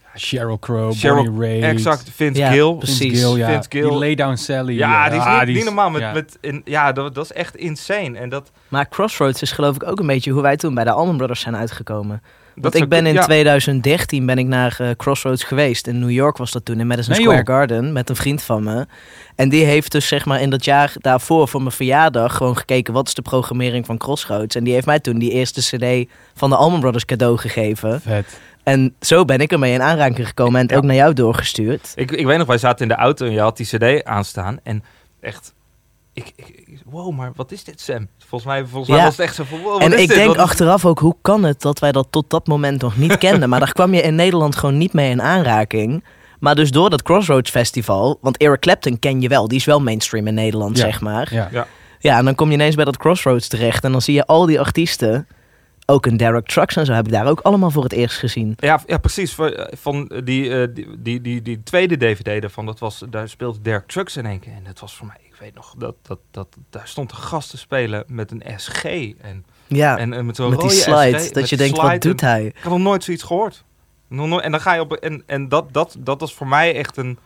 ja, Sheryl Crow, Sheryl- Bonnie Raitt. Exact, Vince Ja, Gill. precies. Vince Gill, ja. Vince Gill. Die Laydown Sally. Ja, die is ah, niet, die niet normaal. Met, ja. met, in, ja, dat, dat is echt insane. En dat, Maar Crossroads is geloof ik ook een beetje hoe wij toen bij de Allman Brothers zijn uitgekomen. Dat Want ik ben in ja, 2013 ben ik naar eh, Crossroads geweest. In New York was dat toen, in Madison Nee, Square joh. Garden. Met een vriend van me. En die heeft dus zeg maar in dat jaar daarvoor voor mijn verjaardag... gewoon gekeken wat is de programmering van Crossroads. En die heeft mij toen die eerste cd van de Allman Brothers cadeau gegeven. Vet. En zo ben ik ermee in aanraking gekomen en het Ja. ook naar jou doorgestuurd. Ik, ik weet nog, wij zaten in de auto en je had die cd aanstaan. En echt, ik, wow, maar wat is dit, Sam? Volgens mij, volgens mij Ja. was het echt zo van, wow, wat En is ik dit? denk Wat achteraf ook, hoe kan het dat wij dat tot dat moment nog niet kenden? Maar daar kwam je in Nederland gewoon niet mee in aanraking. Maar dus door dat Crossroads Festival, want Eric Clapton ken je wel, die is wel mainstream in Nederland, Ja. zeg maar. Ja. Ja, en dan kom je ineens bij dat Crossroads terecht en dan zie je al die artiesten, ook een Derek Trucks en zo, heb ik daar ook allemaal voor het eerst gezien. Ja, ja, precies. Van, eh, die, eh, die, die, die, die tweede DVD daarvan, dat was, daar speelde Derek Trucks in één keer. En dat was voor mij, weet nog, dat, dat, dat, daar stond een gast te spelen met een SG. En, Ja, en, en met zo'n met die rode slide, SG, dat met je denkt, wat doet hij? Ik had nog nooit zoiets gehoord. En dan ga je op. En, en dat, dat, dat was voor mij echt een,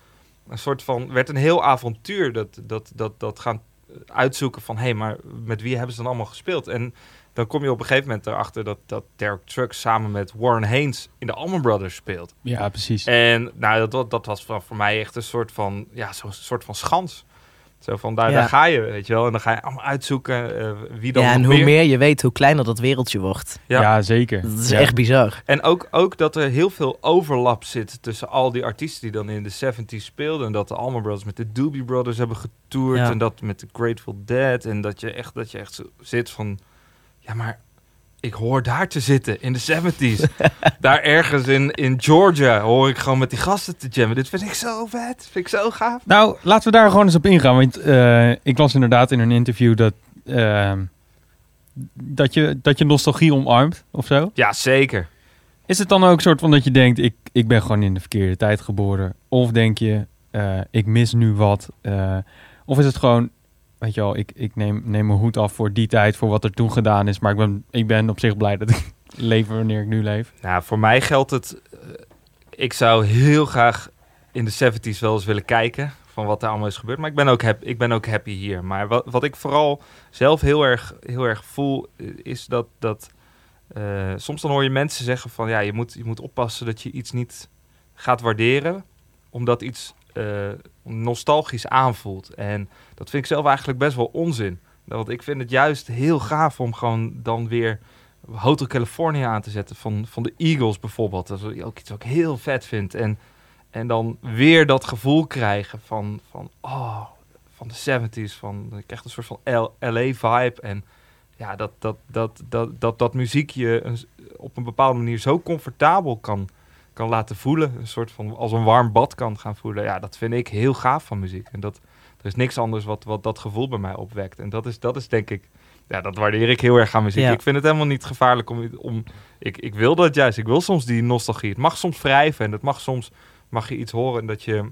een soort van. werd een heel avontuur. Dat, dat, dat, dat gaan uitzoeken van. hé, hey, maar met wie hebben ze dan allemaal gespeeld? En dan kom je op een gegeven moment erachter dat, dat Derek Trucks samen met Warren Haynes in de Allman Brothers speelt. Ja, precies. En nou, dat- dat, dat was voor, voor mij echt een soort van. ja, zo'n soort van schans. Zo van daar, Ja. daar ga je, weet je wel. En dan ga je allemaal uitzoeken eh, wie dan. Ja, en nog hoe meer. meer je weet, hoe kleiner dat wereldje wordt. Ja. Ja, zeker. Dat is Ja. echt bizar. En ook, ook dat er heel veel overlap zit tussen al die artiesten die dan in de 70s speelden. En dat de Allman Brothers met de Doobie Brothers hebben getoerd. Ja. En dat met de Grateful Dead. En dat je echt, dat je echt zo zit van... Ja, maar ik hoor daar te zitten in de 70s. daar ergens in, in Georgia hoor ik gewoon met die gasten te jammen. Dit vind ik zo vet. Vind ik zo gaaf. Nou, laten we daar gewoon eens op ingaan. Want eh, ik las inderdaad in een interview dat, ehm, dat, je, dat je nostalgie omarmt of zo. Ja, zeker. Is het dan ook een soort van dat je denkt, ik, ik ben gewoon in de verkeerde tijd geboren? Of denk je, eh, ik mis nu wat? Eh, of is het gewoon, weet je wel, ik, ik neem, neem mijn hoed af voor die tijd, voor wat er toen gedaan is. Maar ik ben, ik ben op zich blij dat ik leef wanneer ik nu leef. Nou, voor mij geldt het. eh, ik zou heel graag in de 70s wel eens willen kijken. Van wat er allemaal is gebeurd. Maar ik ben ook, hap, ik ben ook happy hier. Maar wat, wat ik vooral zelf heel erg, heel erg voel. eh, Is dat. dat eh, soms dan hoor je mensen zeggen van ja, je moet, je moet oppassen dat je iets niet gaat waarderen. Omdat iets eh, nostalgisch aanvoelt. En dat vind ik zelf eigenlijk best wel onzin. Want ik vind het juist heel gaaf om gewoon dan weer Hotel California aan te zetten van, van de Eagles bijvoorbeeld. Dat is ook iets wat ik heel vet vind. En, en dan weer dat gevoel krijgen van, van, oh, van de 70s. Van, ik krijg een soort van LA-vibe. En ja, dat, dat, dat, dat, dat, dat muziek je op een bepaalde manier zo comfortabel kan, kan laten voelen. Een soort van als een warm bad kan gaan voelen. Ja, dat vind ik heel gaaf van muziek. En dat, er is niks anders wat, wat dat gevoel bij mij opwekt. En dat is, dat is denk ik, ja, dat waardeer ik heel erg aan muziek. Ja. Ik vind het helemaal niet gevaarlijk om, om ik, ik wil dat juist. Ik wil soms die nostalgie. Het mag soms wrijven en het mag soms, mag je iets horen en dat je,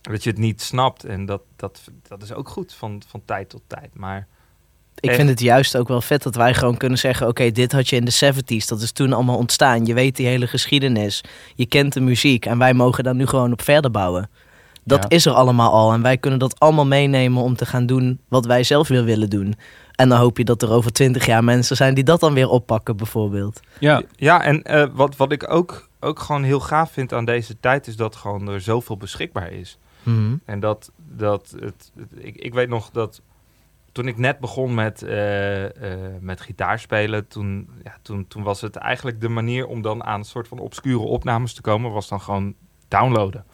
dat je het niet snapt. En dat, dat, dat is ook goed van, van tijd tot tijd. Maar Ik vind het juist ook wel vet dat wij gewoon kunnen zeggen: oké, dit had je in de 70s, dat is toen allemaal ontstaan. Je weet die hele geschiedenis, je kent de muziek en wij mogen daar nu gewoon op verder bouwen. Dat Ja. is er allemaal al en wij kunnen dat allemaal meenemen om te gaan doen wat wij zelf weer willen doen. En dan hoop je dat er over 20 jaar mensen zijn die dat dan weer oppakken, bijvoorbeeld. Ja, Ja, en eh, wat, wat ik ook, ook gewoon heel gaaf vind aan deze tijd is dat gewoon er zoveel beschikbaar is. Mhm. En dat, dat het, het- ik, ik weet nog dat toen ik net begon met, eh, eh, met gitaarspelen, toen, ja, toen, toen was het eigenlijk de manier om dan aan een soort van obscure opnames te komen, was dan gewoon downloaden.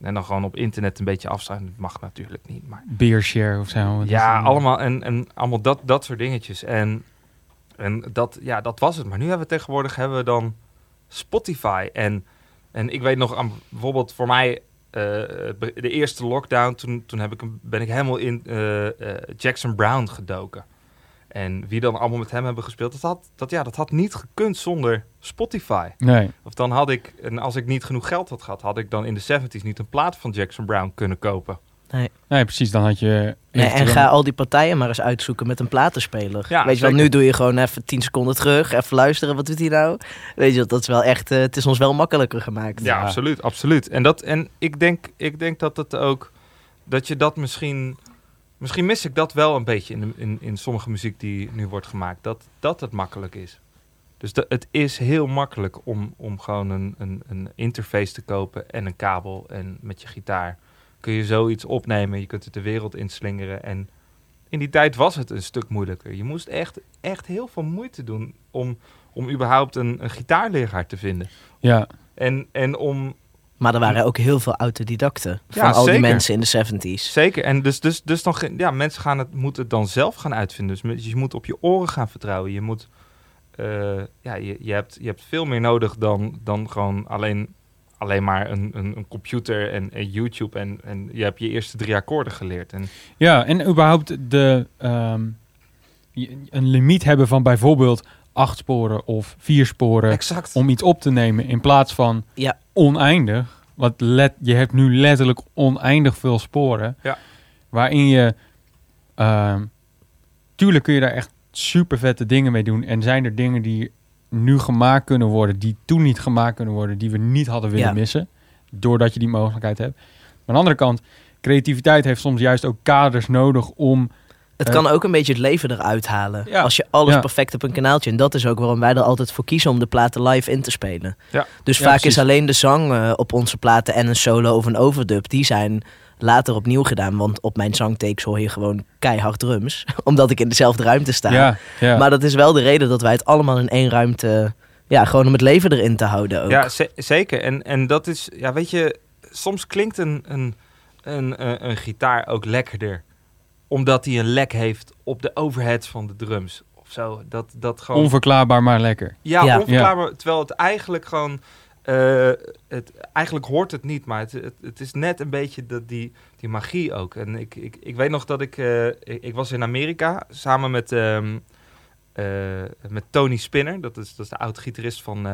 En dan gewoon op internet een beetje afstaan. Dat mag natuurlijk niet, maar Beershare of zo. Ja, allemaal en, en allemaal dat, dat soort dingetjes. En, en dat, ja, dat was het. Maar nu hebben we tegenwoordig hebben we dan Spotify. En, en ik weet nog, aan, bijvoorbeeld voor mij, de eerste lockdown, toen, toen heb ik, ben ik helemaal in eh, eh, Jackson Brown gedoken. En wie dan allemaal met hem hebben gespeeld, dat had, dat, ja, dat had niet gekund zonder Spotify. Nee, Of dan had ik, en als ik niet genoeg geld had gehad, had ik dan in de 70s niet een plaat van Jackson Brown kunnen kopen. Nee. Nee, precies. Dan had je... Nee, en ga al die partijen maar eens uitzoeken met een platenspeler. Ja, Weet je wel, nu doe je gewoon even 10 seconden terug, even luisteren, wat doet hij nou? Weet je wel, dat is wel echt, eh, het is ons wel makkelijker gemaakt. Ja, Ja. absoluut, absoluut. En, dat, en ik, denk, ik denk dat het ook, dat je dat misschien, misschien mis ik dat wel een beetje in, de- in, in sommige muziek die nu wordt gemaakt, dat, dat het makkelijk is. Dus de, het is heel makkelijk om, om gewoon een, een, een interface te kopen en een kabel en met je gitaar kun je zoiets opnemen, je kunt het de wereld inslingeren en in die tijd was het een stuk moeilijker. Je moest echt, echt heel veel moeite doen om, om überhaupt een, een gitaarleraar te vinden. Ja, En, en om, Maar er waren ook heel veel autodidacten Ja, van al die mensen in de 70s. Zeker, en dus, dus, dus dan, ja, mensen gaan het, moeten het dan zelf gaan uitvinden. Dus je moet op je oren gaan vertrouwen. Je moet, eh, ja, je, je, hebt, je hebt veel meer nodig dan, dan gewoon alleen, alleen maar een, een, een computer en, en YouTube. En, en je hebt je eerste drie akkoorden geleerd. En ja en überhaupt de, ehm, een limiet hebben van bijvoorbeeld acht sporen of vier sporen exact. om iets op te nemen in plaats van Ja. oneindig. Want let, je hebt nu letterlijk oneindig veel sporen. Ja. Waarin je... ehm, tuurlijk kun je daar echt super vette dingen mee doen. En zijn er dingen die nu gemaakt kunnen worden... die toen niet gemaakt kunnen worden... die we niet hadden willen Ja. missen. Doordat je die mogelijkheid hebt. Maar aan de andere kant... creativiteit heeft soms juist ook kaders nodig om... Het Eh. kan ook een beetje het leven eruit halen. Ja. Als je alles Ja. perfect op een kanaaltje. En dat is ook waarom wij er altijd voor kiezen om de platen live in te spelen. Ja. Dus vaak precies. is alleen de zang eh, op onze platen en een solo of een overdub. Die zijn later opnieuw gedaan. Want op mijn zangtakes hoor je gewoon keihard drums. omdat ik in dezelfde ruimte sta. Ja, ja. Maar dat is wel de reden dat wij het allemaal in één ruimte... Ja, gewoon om het leven erin te houden ook. Ja, ze- zeker. En, en dat is, ja, weet je, soms klinkt een, een, een, een, een gitaar ook lekkerder. Omdat hij een lek heeft op de overheads van de drums. Of zo. Dat, dat gewoon. Onverklaarbaar, maar lekker. ja, Ja. onverklaarbaar. Terwijl het eigenlijk gewoon. Eh, het, eigenlijk hoort het niet, maar het, het, het is net een beetje de, die, die magie ook. En ik, ik, ik weet nog dat ik, eh, ik. Ik was in Amerika samen met. ehm, eh, met Tony Spinner, dat is, dat is de oud-gitarist van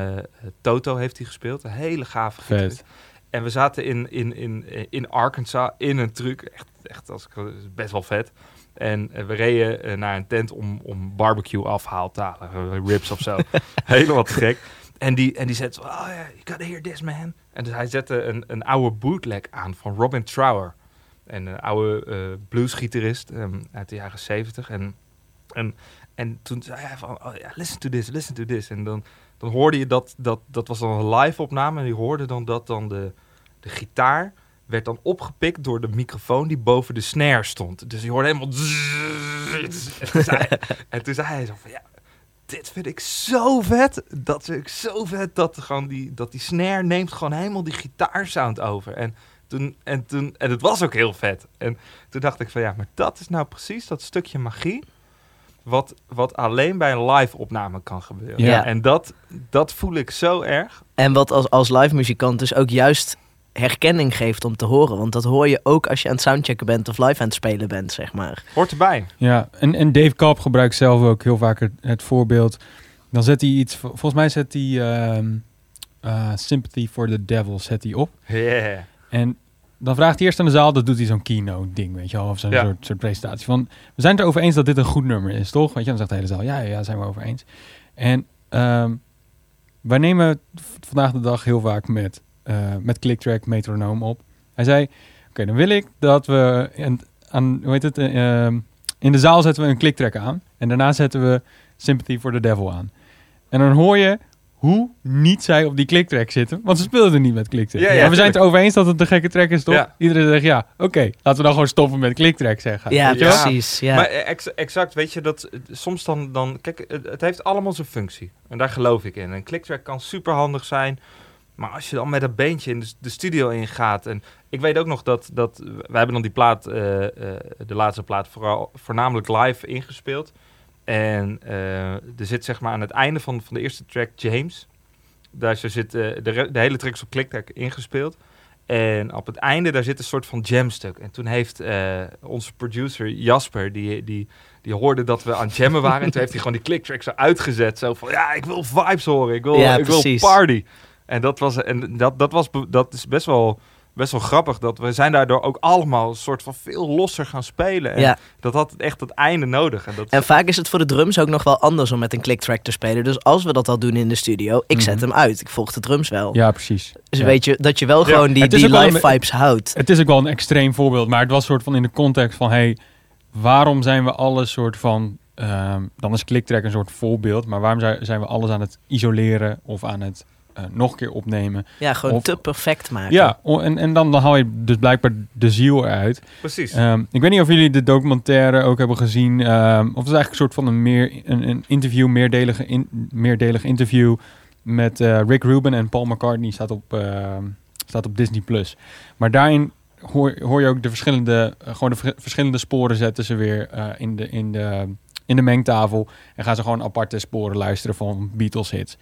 Toto, heeft hij gespeeld. Een hele gave gitarist. En we zaten in, in, in, in Arkansas in een truck. Echt, echt als, ik- best wel vet. En we reden naar een tent om, om barbecue afhaal te halen. ribs of zo. Helemaal te gek. En die, en die zo, oh ja, you gotta hear this man. En dus hij zette een, een oude bootleg aan van Robin Trower. En een oude eh bluesgitarist ehm, uit de jaren zeventig. En, en, en toen zei hij van, oh ja, listen to this, listen to this. En dan, dan hoorde je dat, dat, dat was dan een live opname. En je hoorde dan dat dan de, de gitaar werd dan opgepikt door de microfoon die boven de snare stond. Dus je hoorde helemaal... En toen zei, en toen zei hij zo van, ja, dit vind ik zo vet. Dat vind ik zo vet dat, gewoon die, dat die snare neemt gewoon helemaal die gitaarsound over. En toen, en toen, en het was ook heel vet. En toen dacht ik van, ja, maar dat is nou precies dat stukje magie... Wat, wat alleen bij een live opname kan gebeuren. Ja. En dat, dat voel ik zo erg. En wat als, als live muzikant dus ook juist herkenning geeft om te horen. Want dat hoor je ook als je aan het soundchecken bent of live aan het spelen bent, zeg maar. Hoort erbij. Ja, en, en Dave Kapp gebruikt zelf ook heel vaak het, het voorbeeld. Dan zet hij iets, vol- volgens mij zet hij ehm, eh, Sympathy for the Devil zet hij op. Yeah. En dan vraagt hij eerst aan de zaal, dat doet hij zo'n keynote ding, weet je wel, of zo'n Ja. soort, soort presentatie van, we zijn het erover eens dat dit een goed nummer is, toch? Weet je, dan zegt de hele zaal, ja, ja, ja, zijn we over eens. En ehm, wij nemen vandaag de dag heel vaak met, eh met clicktrack, metronoom op. Hij zei, oké, dan wil ik dat we en, aan, hoe heet het, eh, ehm, in de zaal zetten we een clicktrack aan en daarna zetten we Sympathy for the Devil aan. En dan hoor je hoe niet zij op die clicktrack zitten, want ze speelden niet met clicktrack. Ja, ja, maar we zijn het erover eens dat het een gekke track is, toch? Ja. Iedereen zegt ja, oké, laten we dan gewoon stoppen met clicktrack zeggen. Ja, Weet je wel? precies. Ja. Maar ex- exact, weet je, dat eh, soms dan, dan kijk, het, het heeft allemaal zijn functie. En daar geloof ik in. Een clicktrack kan super handig zijn. Maar als je dan met een beentje in de, de studio ingaat. En ik weet ook nog dat, dat wij hebben dan die plaat, eh, eh, de laatste plaat, vooral, voornamelijk live ingespeeld. En eh, er zit zeg maar aan het einde van, van de eerste track James. Daar zo zit de, de hele track is op clicktrack ingespeeld. En op het einde, daar zit een soort van jamstuk. En toen heeft onze producer Jasper, die, die, die hoorde dat we aan jammen waren. en toen heeft hij gewoon die clicktrack zo uitgezet. Zo van, ja, ik wil vibes horen. Ik wil, Ja, ik wil party. En dat was, en dat, dat was, dat is best wel best wel grappig dat we zijn daardoor ook allemaal een soort van veel losser gaan spelen. En Ja. dat had echt het einde nodig. En dat, En vaak is het voor de drums ook nog wel anders om met een clicktrack te spelen. Dus als we dat al doen in de studio, ik zet Mhm. hem uit. Ik volg de drums wel. Ja, precies. Dus Ja. weet je, dat je wel Ja. gewoon die, die live een- vibes houdt. Het is ook wel een extreem voorbeeld, maar het was soort van in de context van, hey, waarom zijn we alles soort van, ehm, dan is ClickTrack een soort voorbeeld, maar waarom zijn we alles aan het isoleren of aan het eh, nog een keer opnemen? Ja, gewoon Of- te perfect maken. Ja, en, en dan, dan haal je dus blijkbaar de ziel eruit. precies. Ehm, ik weet niet of jullie de documentaire ook hebben gezien, ehm, of het is eigenlijk een soort van een, meer, een, een interview, meerdelige, in, meerdelig interview met eh, Rick Rubin en Paul McCartney staat op, ehm, staat op Disney+. Plus. Maar daarin hoor, hoor je ook de verschillende, eh, gewoon de ver- verschillende sporen zetten ze weer eh, in, de, in, de, in de mengtafel. En gaan ze gewoon aparte sporen luisteren van Beatles hits.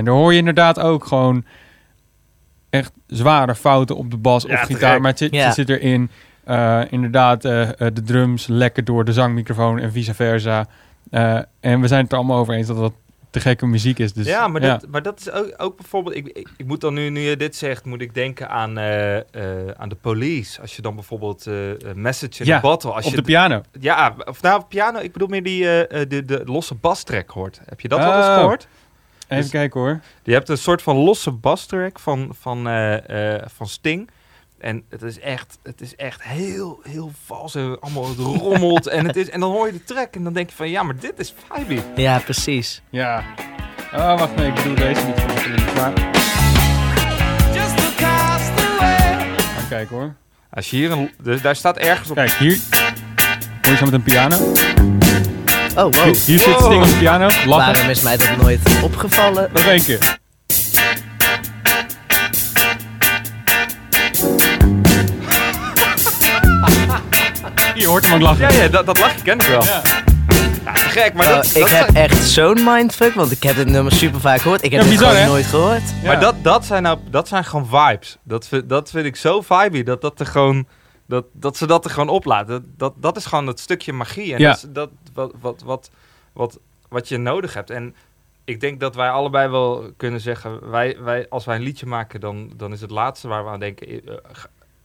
En daar hoor je inderdaad ook gewoon echt zware fouten op de bas Ja, of gitaar. Maar het zit, Ja. het zit erin. Eh, inderdaad, eh, eh, de drums lekker door de zangmicrofoon en vice versa. Eh, en we zijn het er allemaal over eens dat dat te gekke muziek is. Dus, ja, maar, Dat, maar dat is ook, ook bijvoorbeeld... Ik, ik, ik moet dan nu, nu je dit zegt, moet ik denken aan, eh, eh, aan de police. Als je dan bijvoorbeeld eh, Message in Ja, a Bottle... Als op je de piano. Ja, of nou, piano, ik bedoel meer die de, de losse bastrack hoort. Heb je dat wel eens Oh. gehoord? Even Dus- kijken hoor. Je hebt een soort van losse bastrack van, van, eh, eh, van Sting. En het is echt, het is echt heel, heel vals. En allemaal het rommelt. en, het is, en dan hoor je de track en dan denk je van... Ja, maar dit is vibey. Ja, precies. Ja. Oh, wacht, nee, ik bedoel deze niet. voor de Maar kijken hoor. Als je hier een... Dus daar staat ergens op... Kijk, hier. Hoor je zo met een piano? Oh, wow. Hier, hier zit. Sting op de piano. Lachen. Waarom is mij dat nooit opgevallen? Nog één keer. Je hoort hem ook lachen. Ja, ja, dat, dat lachje ken ik wel. Ja. Ja, te gek, maar Oh, dat, ik dat heb zijn, echt zo'n mindfuck, want ik heb dit nummer super vaak gehoord. Ik heb Ja, dit bizar, gewoon hè? nooit gehoord. Ja. maar dat, dat, zijn nou, dat zijn gewoon vibes. Dat vind, dat vind ik zo vibey. Dat, dat, er gewoon, dat, dat ze dat er gewoon oplaten. Dat, dat, dat is gewoon het stukje magie. En Ja. dat, is dat wat, wat, wat, wat, wat je nodig hebt. En ik denk dat wij allebei wel kunnen zeggen... Wij, wij, als wij een liedje maken, dan, dan is het laatste waar we aan denken... eh,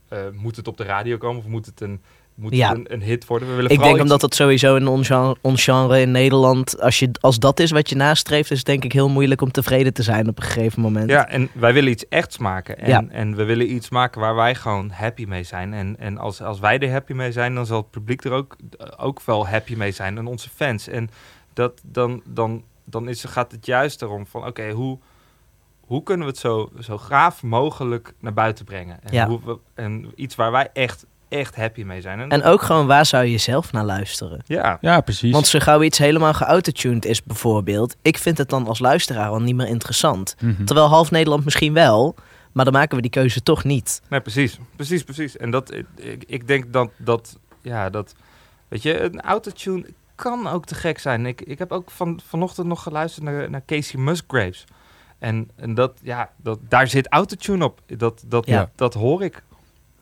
eh, eh, moet het op de radio komen of moet het een, moet Ja. een, een hit worden? We willen Ik denk omdat dat sowieso in ons genre, ons genre in Nederland, als, je, als dat is wat je nastreeft, is het denk ik heel moeilijk om tevreden te zijn op een gegeven moment. Ja, en wij willen iets echts maken. En, Ja. en we willen iets maken waar wij gewoon happy mee zijn. En, en als, als wij er happy mee zijn, dan zal het publiek er ook, ook wel happy mee zijn. En onze fans. En dat, dan, dan, dan is, gaat het juist erom van, oké, hoe, hoe kunnen we het zo, zo gaaf mogelijk naar buiten brengen? En, Ja. hoe we, en iets waar wij echt, echt happy mee zijn. En, En ook gewoon, waar zou je zelf naar luisteren? ja, Ja, precies. Want zo gauw iets helemaal geautotuned is bijvoorbeeld, ik vind het dan als luisteraar al niet meer interessant. Mhm. Terwijl half Nederland misschien wel, maar dan maken we die keuze toch niet. Nee, precies. Precies, precies. En dat, ik, ik denk dat, dat, ja, dat, weet je, een autotune kan ook te gek zijn. Ik, ik heb ook van, vanochtend nog geluisterd naar, naar Casey Musgraves. En, en dat, ja, dat, daar zit autotune op. Dat, dat, Ja. dat hoor ik.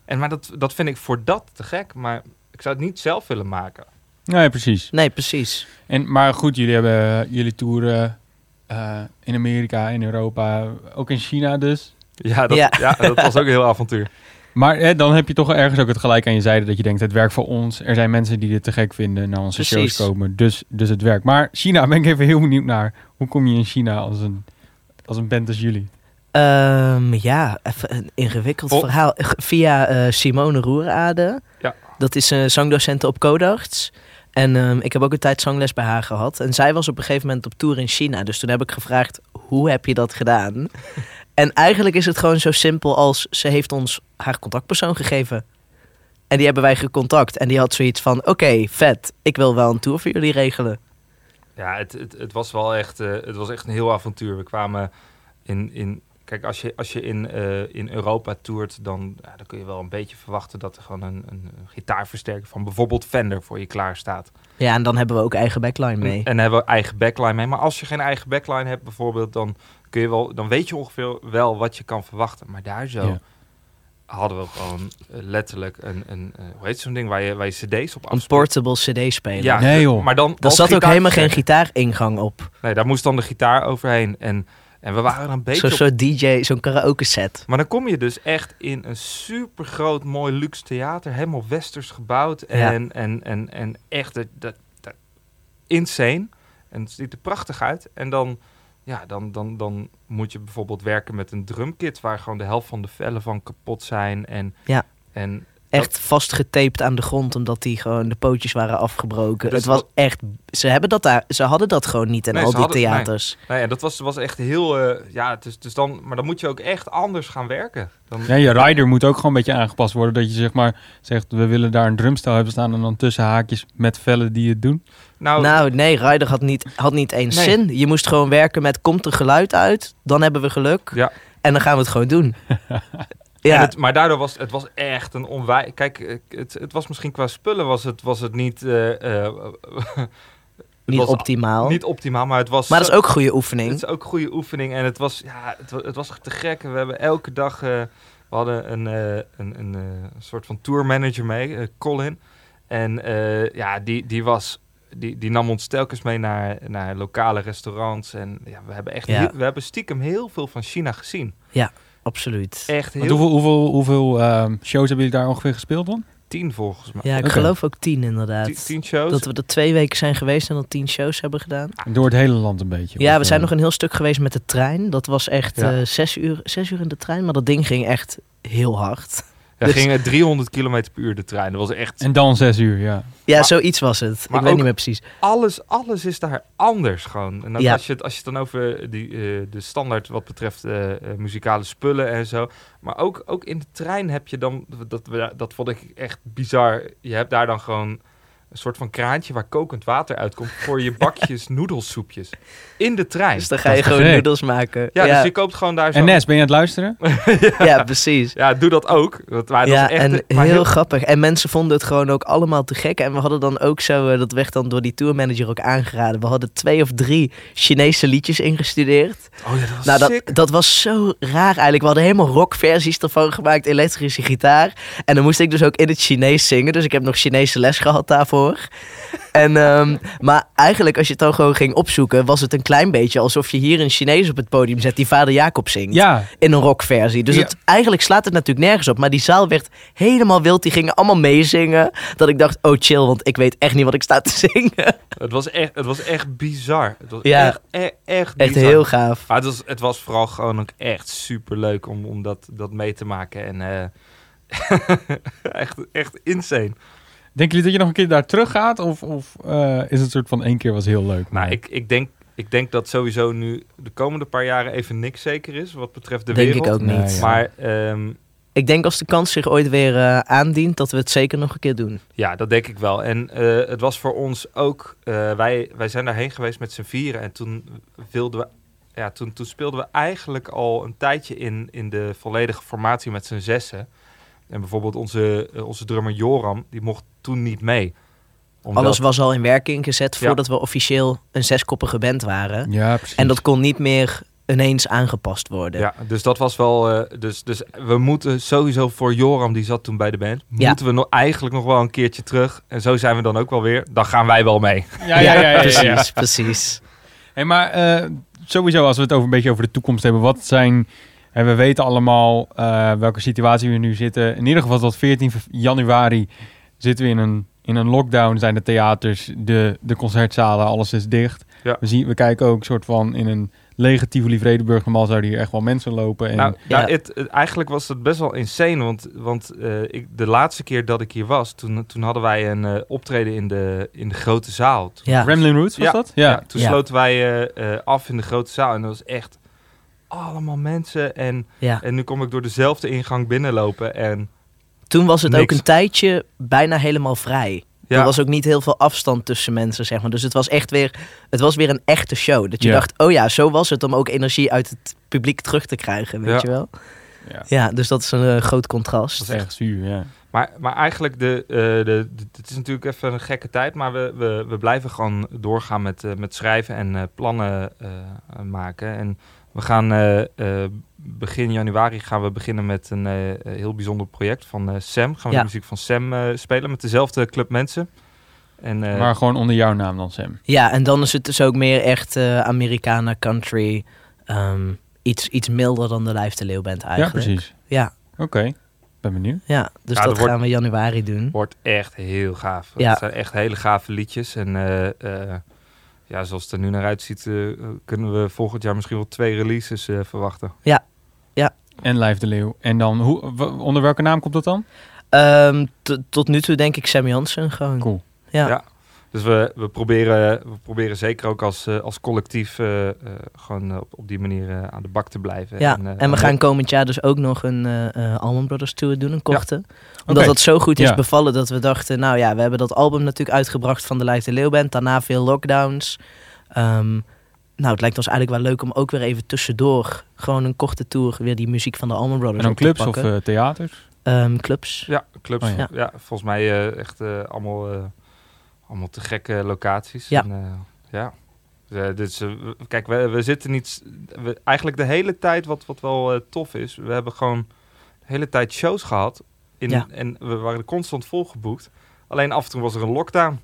En, maar dat, dat vind ik voor dat te gek. Maar ik zou het niet zelf willen maken. Nee, precies. Nee, precies. En, maar goed, jullie hebben jullie toeren eh, in Amerika, in Europa, ook in China dus. Ja, dat, Ja. ja. dat was ook een heel avontuur. Maar hè, dan heb je toch ergens ook het gelijk aan je zijde dat je denkt, het werkt voor ons. Er zijn mensen die dit te gek vinden, naar onze Precies. shows komen, dus, dus het werkt. Maar China ben ik even heel benieuwd naar. Hoe kom je in China als een, als een band als jullie? Ehm, ja, even een ingewikkeld Oh. verhaal. Via eh, Simone Roerade. Ja. Dat is een zangdocent op Codarts. En ehm, ik heb ook een tijd zangles bij haar gehad. En zij was op een gegeven moment op tour in China. Dus toen heb ik gevraagd, hoe heb je dat gedaan? en eigenlijk is het gewoon zo simpel als... ze heeft ons haar contactpersoon gegeven. En die hebben wij gecontact. En die had zoiets van, oké, vet. Ik wil wel een tour voor jullie regelen. Ja, het, het, het was wel echt, eh, het was echt een heel avontuur. We kwamen in, in kijk, als je, als je in, eh, in Europa toert, dan, ja, dan kun je wel een beetje verwachten dat er gewoon een, een, een gitaarversterker van bijvoorbeeld Fender voor je klaar staat. Ja, en dan hebben we ook eigen backline mee. En, en hebben we eigen backline mee. Maar als je geen eigen backline hebt bijvoorbeeld, dan kun je wel, dan weet je ongeveer wel wat je kan verwachten. Maar daar zo Ja. hadden we gewoon letterlijk een, een eh, hoe heet zo'n ding waar je, waar je cd's op Een afspeelt. portable cd-speler. Ja, Nee, joh. maar dan Daar als zat ook helemaal geen gitaaringang op. Nee, daar moest dan de gitaar overheen. En En we waren een beetje Zo'n soort DJ, zo'n karaoke set. Maar dan kom je dus echt in een super groot, mooi luxe theater, helemaal westers gebouwd. En, en, en, en echt dat, dat, dat- insane. En het ziet er prachtig uit. En dan, ja, dan, dan, dan moet je bijvoorbeeld werken met een drumkit waar gewoon de helft van de vellen van kapot zijn. En, Ja. en Echt vastgetaped aan de grond, omdat die gewoon de pootjes waren afgebroken. Dus het was echt... Ze, hebben dat daar, ze hadden dat gewoon niet in Nee, al die hadden- nee. theaters. nou ja, dat was, was echt heel. eh, ja, dus, dus dan, maar dan moet je ook echt anders gaan werken. Dan, Ja, je rider moet ook gewoon een beetje aangepast worden. Dat je zeg maar zegt, we willen daar een drumstel hebben staan. En dan tussen haakjes met vellen die het doen. nou, Nou, nee, Ryder had niet, had niet eens Nee. zin. Je moest gewoon werken met, komt er geluid uit? Dan hebben we geluk. Ja. En dan gaan we het gewoon doen. Ja, het, maar daardoor was het was echt een onwij... Kijk, eh, het, het was misschien qua spullen was het, was het niet... eh, eh, het niet optimaal. Niet optimaal, maar het was... maar dat is ook goede oefening. Het is ook goede oefening en het was, ja, het, het was te gek. We hebben elke dag... we hadden een, een, een, soort van tourmanager mee, Colin. En ja, die, die was... Die, die nam ons telkens mee naar, naar lokale restaurants. En ja, we hebben echt Ja. heel- we hebben stiekem heel veel van China gezien. Absoluut. Echt heel hoeveel hoeveel, hoeveel ehm, shows hebben jullie daar ongeveer gespeeld dan? tien volgens mij. Ja, ik geloof ook tien inderdaad. Tien, tien shows. Dat we er twee weken zijn geweest en dan tien shows hebben gedaan. Door het hele land een beetje. Ja, Of, we zijn eh, nog een heel stuk geweest met de trein. Dat was echt Ja. eh, zes, uur, zes uur in de trein, maar dat ding ging echt heel hard. Ja, Dus- gingen 300 km per uur de trein. Dat was echt... En dan zes uur, ja. Ja, Maar- zoiets was het. maar ik weet ook- niet meer precies. Alles, alles is daar anders gewoon. En ook Ja. als, je het, als je het dan over die, eh, de standaard wat betreft eh, eh, muzikale spullen en zo. Maar ook, ook in de trein heb je dan... Dat, we- dat vond ik echt bizar. Je hebt daar dan gewoon een soort van kraantje waar kokend water uitkomt... voor je bakjes noedelsoepjes. In de trein. Dus dan ga je gewoon noedels maken. ja, Ja, dus je koopt gewoon daar zo... En Nes, ben je aan het luisteren? ja, precies. Ja, doe dat ook. Dat, maar dat ja, is echt, en maar heel, grappig. En mensen vonden het gewoon ook allemaal te gek. En we hadden dan ook zo, eh, dat werd dan door die tourmanager ook aangeraden. We hadden twee of drie Chinese liedjes ingestudeerd. Oh ja, dat was Nou, sick. dat, dat was zo raar eigenlijk. We hadden helemaal rockversies ervan gemaakt, elektrische gitaar. En dan moest ik dus ook in het Chinees zingen. Dus ik heb nog Chinese les gehad daarvoor. En, ehm, maar eigenlijk, als je het dan gewoon ging opzoeken, was het een klein beetje alsof je hier een Chinees op het podium zet die vader Jacob zingt. Ja, In een rockversie. Dus Ja. het, eigenlijk slaat het natuurlijk nergens op. Maar die zaal werd helemaal wild. Die gingen allemaal meezingen. Dat ik dacht, oh chill, want ik weet echt niet wat ik sta te zingen. Het was echt, het was echt bizar. Het was Ja. echt, echt, echt Echt bizar. heel gaaf. Maar het was, het was vooral gewoon ook echt super leuk om, om dat, dat mee te maken. En eh, echt, echt insane. Denken jullie dat je nog een keer daar terug gaat? Of, of eh, is het een soort van één keer was heel leuk? Nou, ik, ik, denk, ik denk dat sowieso nu de komende paar jaren even niks zeker is wat betreft de Denk wereld. ik ook niet. Nee, ja. Maar ehm, Ik denk als de kans zich ooit weer eh, aandient, dat we het zeker nog een keer doen. ja, dat denk ik wel. En eh, het was voor ons ook... eh, wij, wij zijn daarheen geweest met z'n vieren. En toen, wilden we, ja, toen, toen speelden we eigenlijk al een tijdje in, in de volledige formatie met z'n zessen. En bijvoorbeeld onze, eh, onze drummer Joram, die mocht toen niet mee. Omdat- Alles was al in werking gezet Ja. voordat we officieel een zeskoppige band waren. Ja, precies. En dat kon niet meer ineens aangepast worden. Ja, dus dat was wel. eh, dus, dus we moeten sowieso voor Joram, die zat toen bij de band. Ja. Moeten we nog, eigenlijk nog wel een keertje terug. En zo zijn we dan ook wel weer. Dan gaan wij wel mee. ja, ja, ja, ja, ja, ja. precies, precies. Hey, maar eh, sowieso, als we het over een beetje over de toekomst hebben, wat zijn. En we weten allemaal eh, welke situatie we nu zitten. In ieder geval tot 14 januari zitten we in een, in een lockdown. Zijn de theaters, de, de concertzalen, alles is dicht. Ja. We, zien, we kijken ook een soort van in een lege Tivoli Vredenburg. Normaal zouden hier echt wel mensen lopen. En, Nou, Ja. nou het, het- eigenlijk was het best wel insane. Want, want eh, ik, de laatste keer dat ik hier was, toen, toen hadden wij een eh, optreden in de, in de grote zaal. Toen, Ja. Gremlin Roots was Ja. dat? ja. Ja. toen Ja. sloten wij af in de grote zaal. En dat was echt allemaal mensen. En, Ja. en nu kom ik door dezelfde ingang binnenlopen. En Toen was het ook een tijdje bijna helemaal vrij. ja, Er was ook niet heel veel afstand tussen mensen, zeg maar. Dus het was echt weer, het was weer een echte show. Dat je Ja. dacht, oh ja, zo was het om ook energie uit het publiek terug te krijgen, weet Ja. je wel? Ja. Ja, dus dat is een eh, groot contrast. Dat is echt zuur, ja. Maar, maar eigenlijk, de, eh, de, de- het is natuurlijk even een gekke tijd, maar we, we, we blijven gewoon doorgaan met, eh, met schrijven en eh, plannen eh, maken. En we gaan eh, eh, begin januari gaan we beginnen met een eh, heel bijzonder project van eh, Sam. Gaan we Ja. de muziek van Sam eh, spelen met dezelfde club mensen. En, eh, maar gewoon onder jouw naam dan, Sam. Ja, en dan is het dus ook meer echt eh Americana country. ehm, iets, iets milder dan de Lijf de Leeuw bent Ja, eigenlijk. precies. Ja, Oké, ben benieuwd. ja, dus Ja, dat dat wordt- gaan we januari doen. Wordt echt heel gaaf. Ja. Het zijn echt hele gave liedjes. En eh, eh, ja, zoals het er nu naar uitziet, eh, kunnen we volgend jaar misschien wel twee releases eh, verwachten. En Lijf de Leeuw. En dan, hoe, w- onder welke naam komt dat dan? Ehm, t- tot nu toe denk ik Sam Jansen gewoon. Cool. Ja. Ja. Dus we, we, proberen, we proberen zeker ook als, eh, als collectief eh, eh, gewoon op, op die manier eh, aan de bak te blijven. Ja, en we gaan komend jaar dus ook nog een eh eh Allman Brothers tour doen, een korte. Omdat dat zo goed is Ja. bevallen dat we dachten, nou ja, we hebben dat album natuurlijk uitgebracht van de Lijf de Leeuw Band. Daarna veel lockdowns. Ehm, nou, het lijkt ons eigenlijk wel leuk om ook weer even tussendoor, gewoon een korte tour, weer die muziek van de Allman Brothers En dan clubs of theaters? Ehm, clubs. Ja, clubs. Oh, ja. ja. volgens mij eh, echt allemaal, eh, allemaal te gekke locaties. Ja. En, eh, ja. Dus, eh, dus, eh, kijk, we, we zitten niet... We, eigenlijk de hele tijd, wat, wat wel eh, tof is... We hebben gewoon de hele tijd shows gehad. In, Ja. En we waren constant volgeboekt. Alleen af en toe was er een lockdown.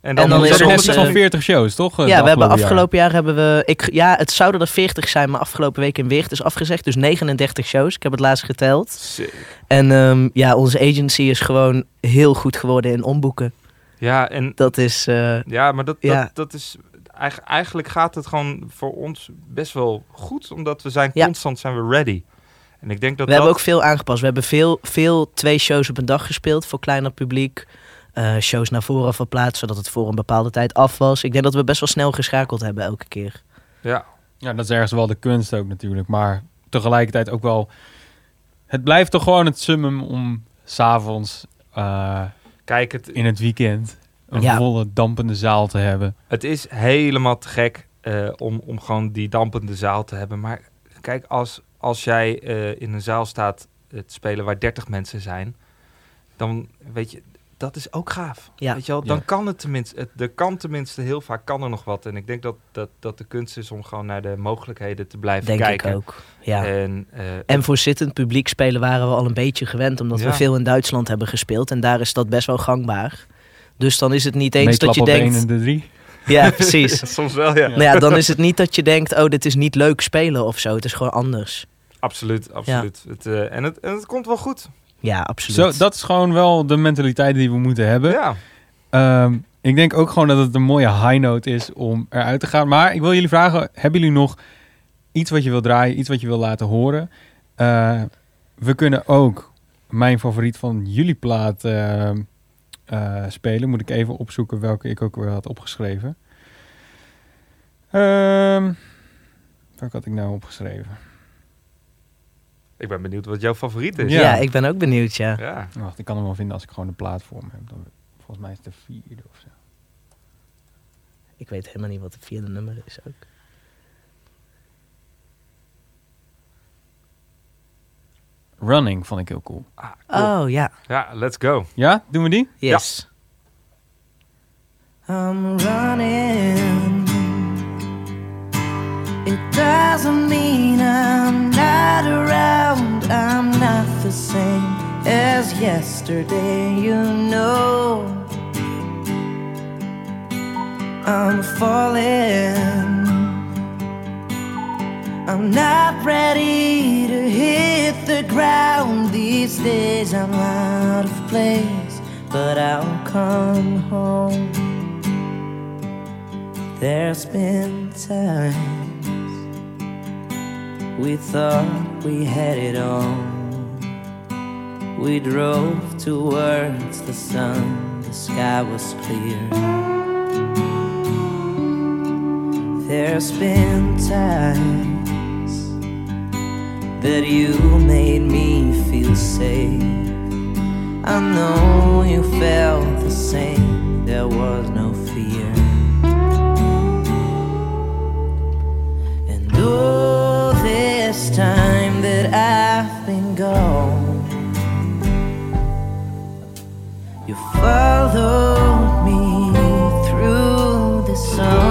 En dan Dan is is er eh, van 40 shows, toch? ja, we hebben afgelopen jaar hebben we. Ik, ja, het zouden er 40 zijn, maar afgelopen week in Weert is afgezegd. Dus 39 shows. Ik heb het laatst geteld. Sick. En ehm, ja, onze agency is gewoon heel goed geworden in omboeken. Ja, en Dat is. eh, Ja, maar dat, Ja. dat, dat is... eigen- Eigenlijk gaat het gewoon voor ons best wel goed. Omdat we zijn Ja. constant zijn we ready. En ik denk dat we dat... hebben ook veel aangepast. We hebben veel, veel twee shows op een dag gespeeld voor kleiner publiek. Eh, shows naar voren verplaatst, zodat het voor een bepaalde tijd af was. Ik denk dat we best wel snel geschakeld hebben elke keer. Ja, Ja, dat is ergens wel de kunst ook natuurlijk. Maar tegelijkertijd ook wel... Het blijft toch gewoon het summum om s'avonds eh kijk, het, in het weekend... een Ja. volle dampende zaal te hebben. het is helemaal te gek eh, om, om gewoon die dampende zaal te hebben. Maar kijk, als, als jij eh, in een zaal staat eh, te spelen waar 30 mensen zijn... dan weet je... Dat is ook gaaf. Ja. Weet je wel, dan Ja. kan het tenminste, het, er kan tenminste heel vaak kan er nog wat. En ik denk dat, dat, dat de kunst is om gewoon naar de mogelijkheden te blijven Denk kijken. ik ook. Ja. En, eh, En voor zittend publiek spelen waren we al een beetje gewend, omdat we veel in Duitsland hebben gespeeld. En daar is dat best wel gangbaar. Dus dan is het niet eens Meeklap dat je één denkt. en de drie. Ja, precies. soms wel, ja. nou ja, dan is het niet dat je denkt, oh, dit is niet leuk spelen of zo. Het is gewoon anders. Absoluut, absoluut. Het, eh, en, het, en het komt wel goed. Ja, absoluut. Zo, dat is gewoon wel de mentaliteit die we moeten hebben. Ja. Ehm, ik denk ook gewoon dat het een mooie high note is om eruit te gaan. Maar ik wil jullie vragen, hebben jullie nog iets wat je wil draaien, iets wat je wil laten horen? Eh, we kunnen ook mijn favoriet van jullie plaat eh, eh, spelen. Moet ik even opzoeken welke ik ook weer had opgeschreven. Ehm welke had ik nou opgeschreven? Ik ben benieuwd wat jouw favoriet is. ja. Ja. ik ben ook benieuwd, ja. Ja. Wacht, ik kan hem wel vinden als ik gewoon de plaat voor me heb. Dan, volgens mij is het de vierde of zo. Ik weet helemaal niet wat het vierde nummer is ook. Running vond ik heel cool. Ah, cool. Oh, ja. Ja, let's go. Ja, doen we die? Yes. I'm running. It doesn't mean I'm not around. I'm not the same as yesterday, you know. I'm falling. I'm not ready to hit the ground these days. I'm out of place, but I'll come home. There's been times we thought we had it all. We drove towards the sun, the sky was clear. There's been times that you made me feel safe. I know you felt the same, there was no fear. And all this time that I've been gone, you followed me through the song.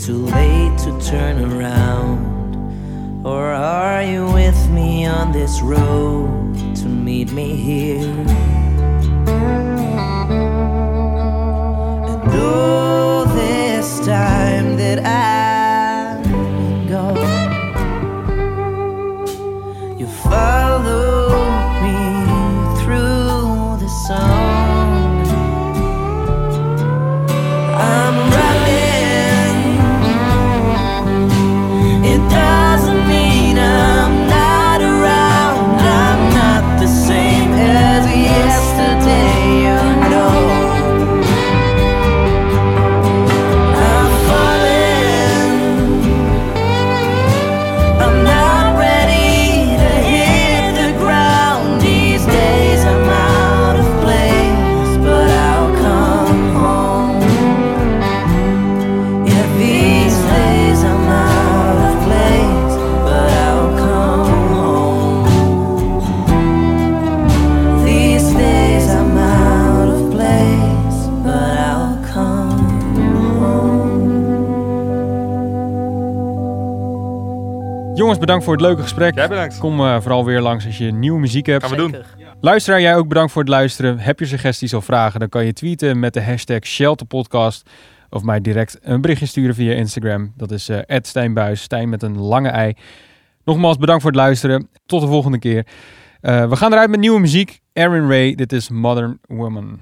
Too bedankt voor het leuke gesprek. Jij bedankt. Kom eh, vooral weer langs als je nieuwe muziek hebt. Gaan we doen. Luisteraar, jij ook bedankt voor het luisteren. Heb je suggesties of vragen, dan kan je tweeten met de hashtag Shelterpodcast. Of mij direct een berichtje sturen via Instagram. Dat is eh Stijnbuis, Stijn met een lange ei. Nogmaals bedankt voor het luisteren. Tot de volgende keer. Eh, we gaan eruit met nieuwe muziek. Aaron Ray, dit is Modern Woman.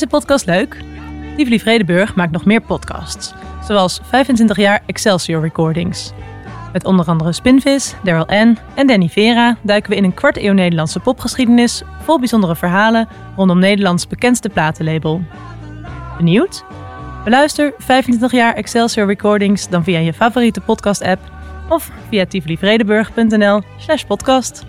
Deze podcast leuk? Tivoli Vredenburg maakt nog meer podcasts, zoals 25 jaar Excelsior Recordings. Met onder andere Spinvis, Daryl N. en Danny Vera duiken we in een kwart eeuw Nederlandse popgeschiedenis vol bijzondere verhalen rondom Nederlands bekendste platenlabel. Benieuwd? Beluister 25 jaar Excelsior Recordings dan via je favoriete podcast-app of via tivolivredenburg.nl slash podcast.